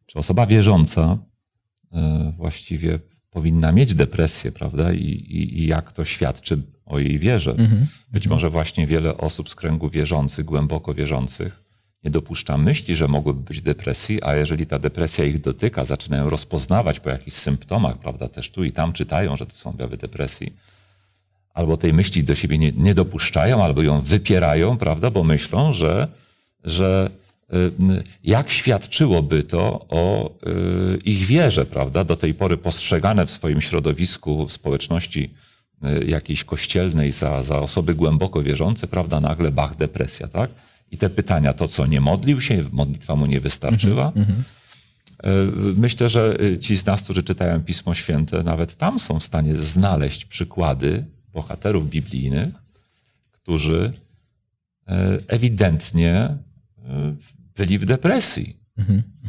czy osoba wierząca y, właściwie powinna mieć depresję, prawda? I, i, i jak to świadczy o jej wierze. Być może właśnie wiele osób z kręgu wierzących, głęboko wierzących, nie dopuszcza myśli, że mogłyby być depresji, a jeżeli ta depresja ich dotyka, zaczynają rozpoznawać po jakichś symptomach, prawda? Też tu i tam czytają, że to są objawy depresji albo tej myśli do siebie nie, nie dopuszczają, albo ją wypierają, prawda, bo myślą, że, że y, jak świadczyłoby to o y, ich wierze, prawda, do tej pory postrzegane w swoim środowisku, w społeczności jakiejś kościelnej za, za osoby głęboko wierzące, prawda, nagle bach, depresja, tak? I te pytania, to co, nie modlił się, modlitwa mu nie wystarczyła? Y, Myślę, że y, ci z nas, którzy czytają Pismo Święte, nawet tam są w stanie znaleźć przykłady bohaterów biblijnych, którzy y, ewidentnie y, byli w depresji,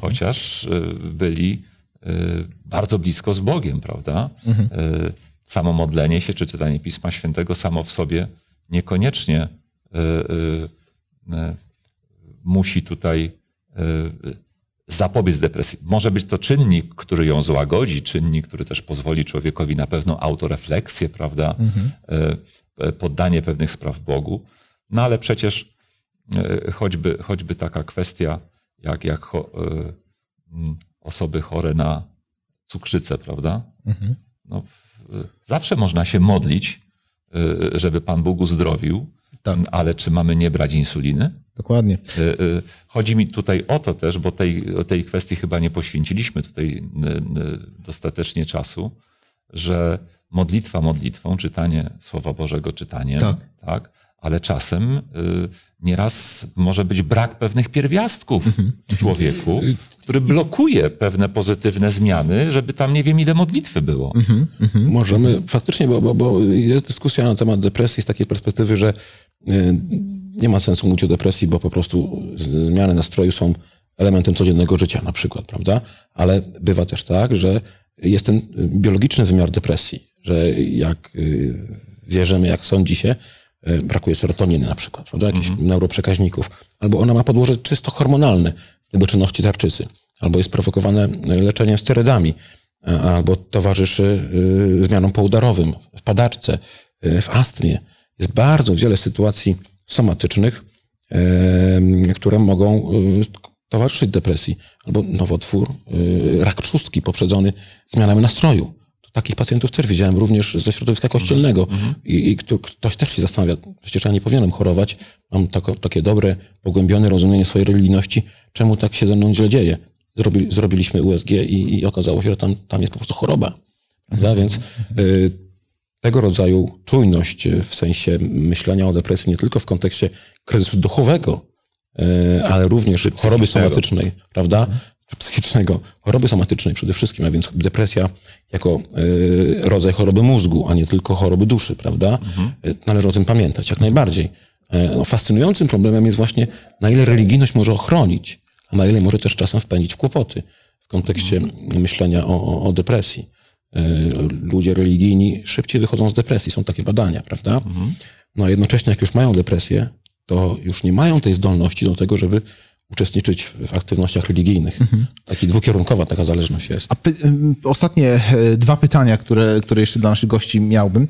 chociaż y, byli y, bardzo blisko z Bogiem, prawda? Y, Samo modlenie się czy czytanie Pisma Świętego samo w sobie niekoniecznie y, y, y, musi tutaj zapobiec depresji. Może być to czynnik, który ją złagodzi, czynnik, który też pozwoli człowiekowi na pewną autorefleksję, prawda? E, e, Poddanie pewnych spraw Bogu. No ale przecież e, choćby, choćby taka kwestia, jak, jak e, osoby chore na cukrzycę, prawda? No, w- zawsze można się modlić, e, żeby Pan Bóg uzdrowił, Tak. ale czy mamy nie brać insuliny? Dokładnie. Y, y, Chodzi mi tutaj o to też, bo tej, tej kwestii chyba nie poświęciliśmy tutaj y, y, dostatecznie czasu, że modlitwa modlitwą, czytanie Słowa Bożego czytaniem, Tak. tak ale czasem y, nieraz może być brak pewnych pierwiastków w człowieku, który blokuje pewne pozytywne zmiany, żeby tam nie wiem ile modlitwy było. Możemy, faktycznie, bo, bo, bo jest dyskusja na temat depresji z takiej perspektywy, że y, nie ma sensu mówić o depresji, bo po prostu zmiany nastroju są elementem codziennego życia na przykład, prawda? Ale bywa też tak, że jest ten biologiczny wymiar depresji, że jak y, wierzymy, jak sądzi się, y, brakuje serotoniny na przykład, prawda? Jakichś neuroprzekaźników. Albo ona ma podłoże czysto hormonalne, niedoczynności tarczycy. Albo jest prowokowane y, leczeniem sterydami. a- Albo towarzyszy y, zmianom poudarowym, w padaczce, w astmie. Jest bardzo wiele sytuacji somatycznych, które mogą towarzyszyć depresji. Albo nowotwór, rak trzustki poprzedzony zmianami nastroju. Takich pacjentów też widziałem również ze środowiska kościelnego. I, i kto- ktoś też się zastanawia, przecież ja nie powinienem chorować, mam tako, takie dobre, pogłębione rozumienie swojej religijności, czemu tak się ze mną źle dzieje? Zrobi, zrobiliśmy USG i, i okazało się, że tam, tam jest po prostu choroba. Prawda? Więc y, tego rodzaju czujność y, w sensie myślenia o depresji nie tylko w kontekście kryzysu duchowego, y, ale również choroby somatycznej, prawda? Czy Psychicznego, choroby somatycznej przede wszystkim, a więc depresja jako y, rodzaj choroby mózgu, a nie tylko choroby duszy, prawda? Y, Należy o tym pamiętać, jak najbardziej. E, No, fascynującym problemem jest właśnie, na ile religijność może ochronić, a na ile może też czasem wpędzić w kłopoty w kontekście myślenia o, o, o depresji. E, Ludzie religijni szybciej wychodzą z depresji, są takie badania, prawda? No a jednocześnie, jak już mają depresję, to już nie mają tej zdolności do tego, żeby uczestniczyć w aktywnościach religijnych. Taki dwukierunkowa taka zależność jest. A py- ym, ostatnie e, dwa pytania, które, które jeszcze dla naszych gości miałbym.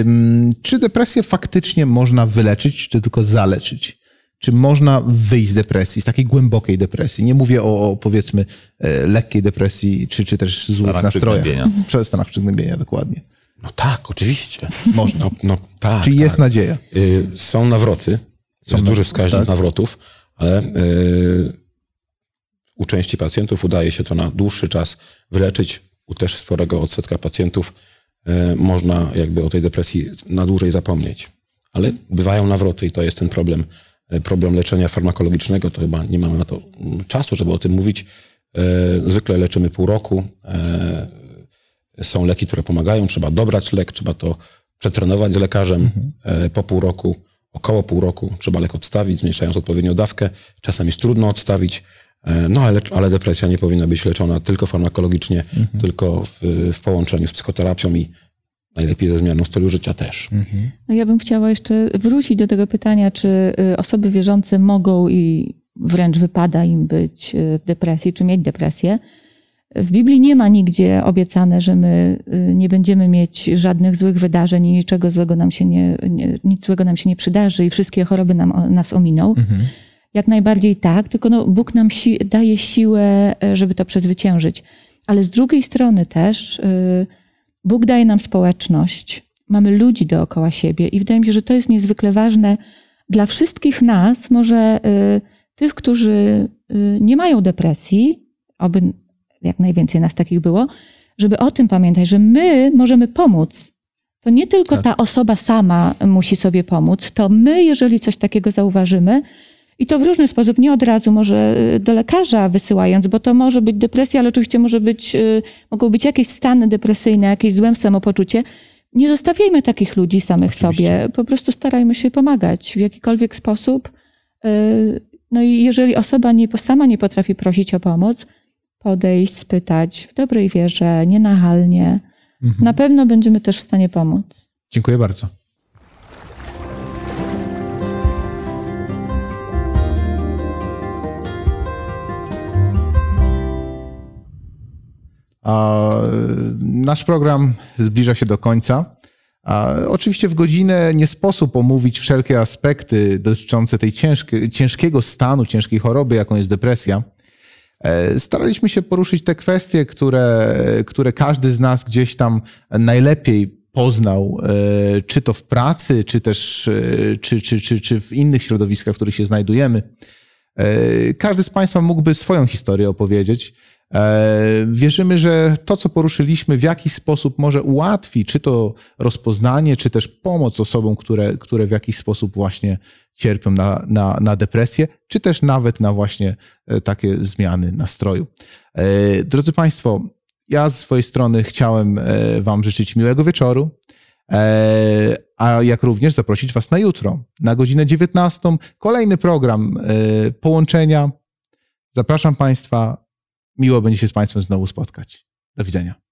Ym, Czy depresję faktycznie można wyleczyć, czy tylko zaleczyć? Czy można wyjść z depresji, z takiej głębokiej depresji? Nie mówię o, o powiedzmy e, lekkiej depresji, czy, czy też złych nastrojach. Przez stanach przygnębienia, dokładnie. No tak, oczywiście. Można. No, no tak. Czyli jest tak. nadzieja. Y, Są nawroty, jest na- duży wskaźnik tak. nawrotów, ale y, u części pacjentów udaje się to na dłuższy czas wyleczyć. U też sporego odsetka pacjentów y, można jakby o tej depresji na dłużej zapomnieć. Ale bywają nawroty i to jest ten problem. Y, Problem leczenia farmakologicznego, to chyba nie mamy na to mm, czasu, żeby o tym mówić. Y, Zwykle leczymy pół roku. y, Są leki, które pomagają, trzeba dobrać lek, trzeba to przetrenować z lekarzem e, po pół roku, około pół roku trzeba lek odstawić, zmniejszając odpowiednio dawkę. Czasem jest trudno odstawić, e, no ale, ale depresja nie powinna być leczona tylko farmakologicznie, tylko w, w połączeniu z psychoterapią i najlepiej ze zmianą stylu życia też. No ja bym chciała jeszcze wrócić do tego pytania, czy y, osoby wierzące mogą i wręcz wypada im być y, w depresji, czy mieć depresję. W Biblii nie ma nigdzie obiecane, że my y, nie będziemy mieć żadnych złych wydarzeń i niczego złego nam się nie, nie, nic złego nam się nie przydarzy i wszystkie choroby nam, nas ominą. Jak najbardziej tak, tylko no, Bóg nam si- daje siłę, e, żeby to przezwyciężyć. Ale z drugiej strony też y, Bóg daje nam społeczność, mamy ludzi dookoła siebie i wydaje mi się, że to jest niezwykle ważne dla wszystkich nas, może y, tych, którzy y, nie mają depresji, oby jak najwięcej nas takich było, żeby o tym pamiętać, że my możemy pomóc. To nie tylko Tak. ta osoba sama musi sobie pomóc, to my, jeżeli coś takiego zauważymy, i to w różny sposób, nie od razu może y, do lekarza wysyłając, bo to może być depresja, ale oczywiście może być, y, mogą być jakieś stany depresyjne, jakieś złe samopoczucie. Nie zostawiajmy takich ludzi samych sobie, po prostu starajmy się pomagać w jakikolwiek sposób. Y, No i jeżeli osoba nie, sama nie potrafi prosić o pomoc, podejść, spytać w dobrej wierze, nienachalnie. Na pewno będziemy też w stanie pomóc. Dziękuję bardzo. Nasz program zbliża się do końca. Oczywiście w godzinę nie sposób omówić wszelkie aspekty dotyczące tej ciężkie, ciężkiego stanu, ciężkiej choroby, jaką jest depresja. E, Staraliśmy się poruszyć te kwestie, które, które każdy z nas gdzieś tam najlepiej poznał, e, czy to w pracy, czy też e, czy, czy, czy, czy w innych środowiskach, w których się znajdujemy. Każdy z Państwa mógłby swoją historię opowiedzieć. E, Wierzymy, że to, co poruszyliśmy, w jakiś sposób może ułatwi, czy to rozpoznanie, czy też pomoc osobom, które, które w jakiś sposób właśnie cierpią na, na, na depresję, czy też nawet na właśnie e, takie zmiany nastroju. E, Drodzy Państwo, ja z swojej strony chciałem Wam życzyć miłego wieczoru, a jak również zaprosić Was na jutro, na godzinę 19. Kolejny program połączenia. Zapraszam Państwa. Miło będzie się z Państwem znowu spotkać. Do widzenia.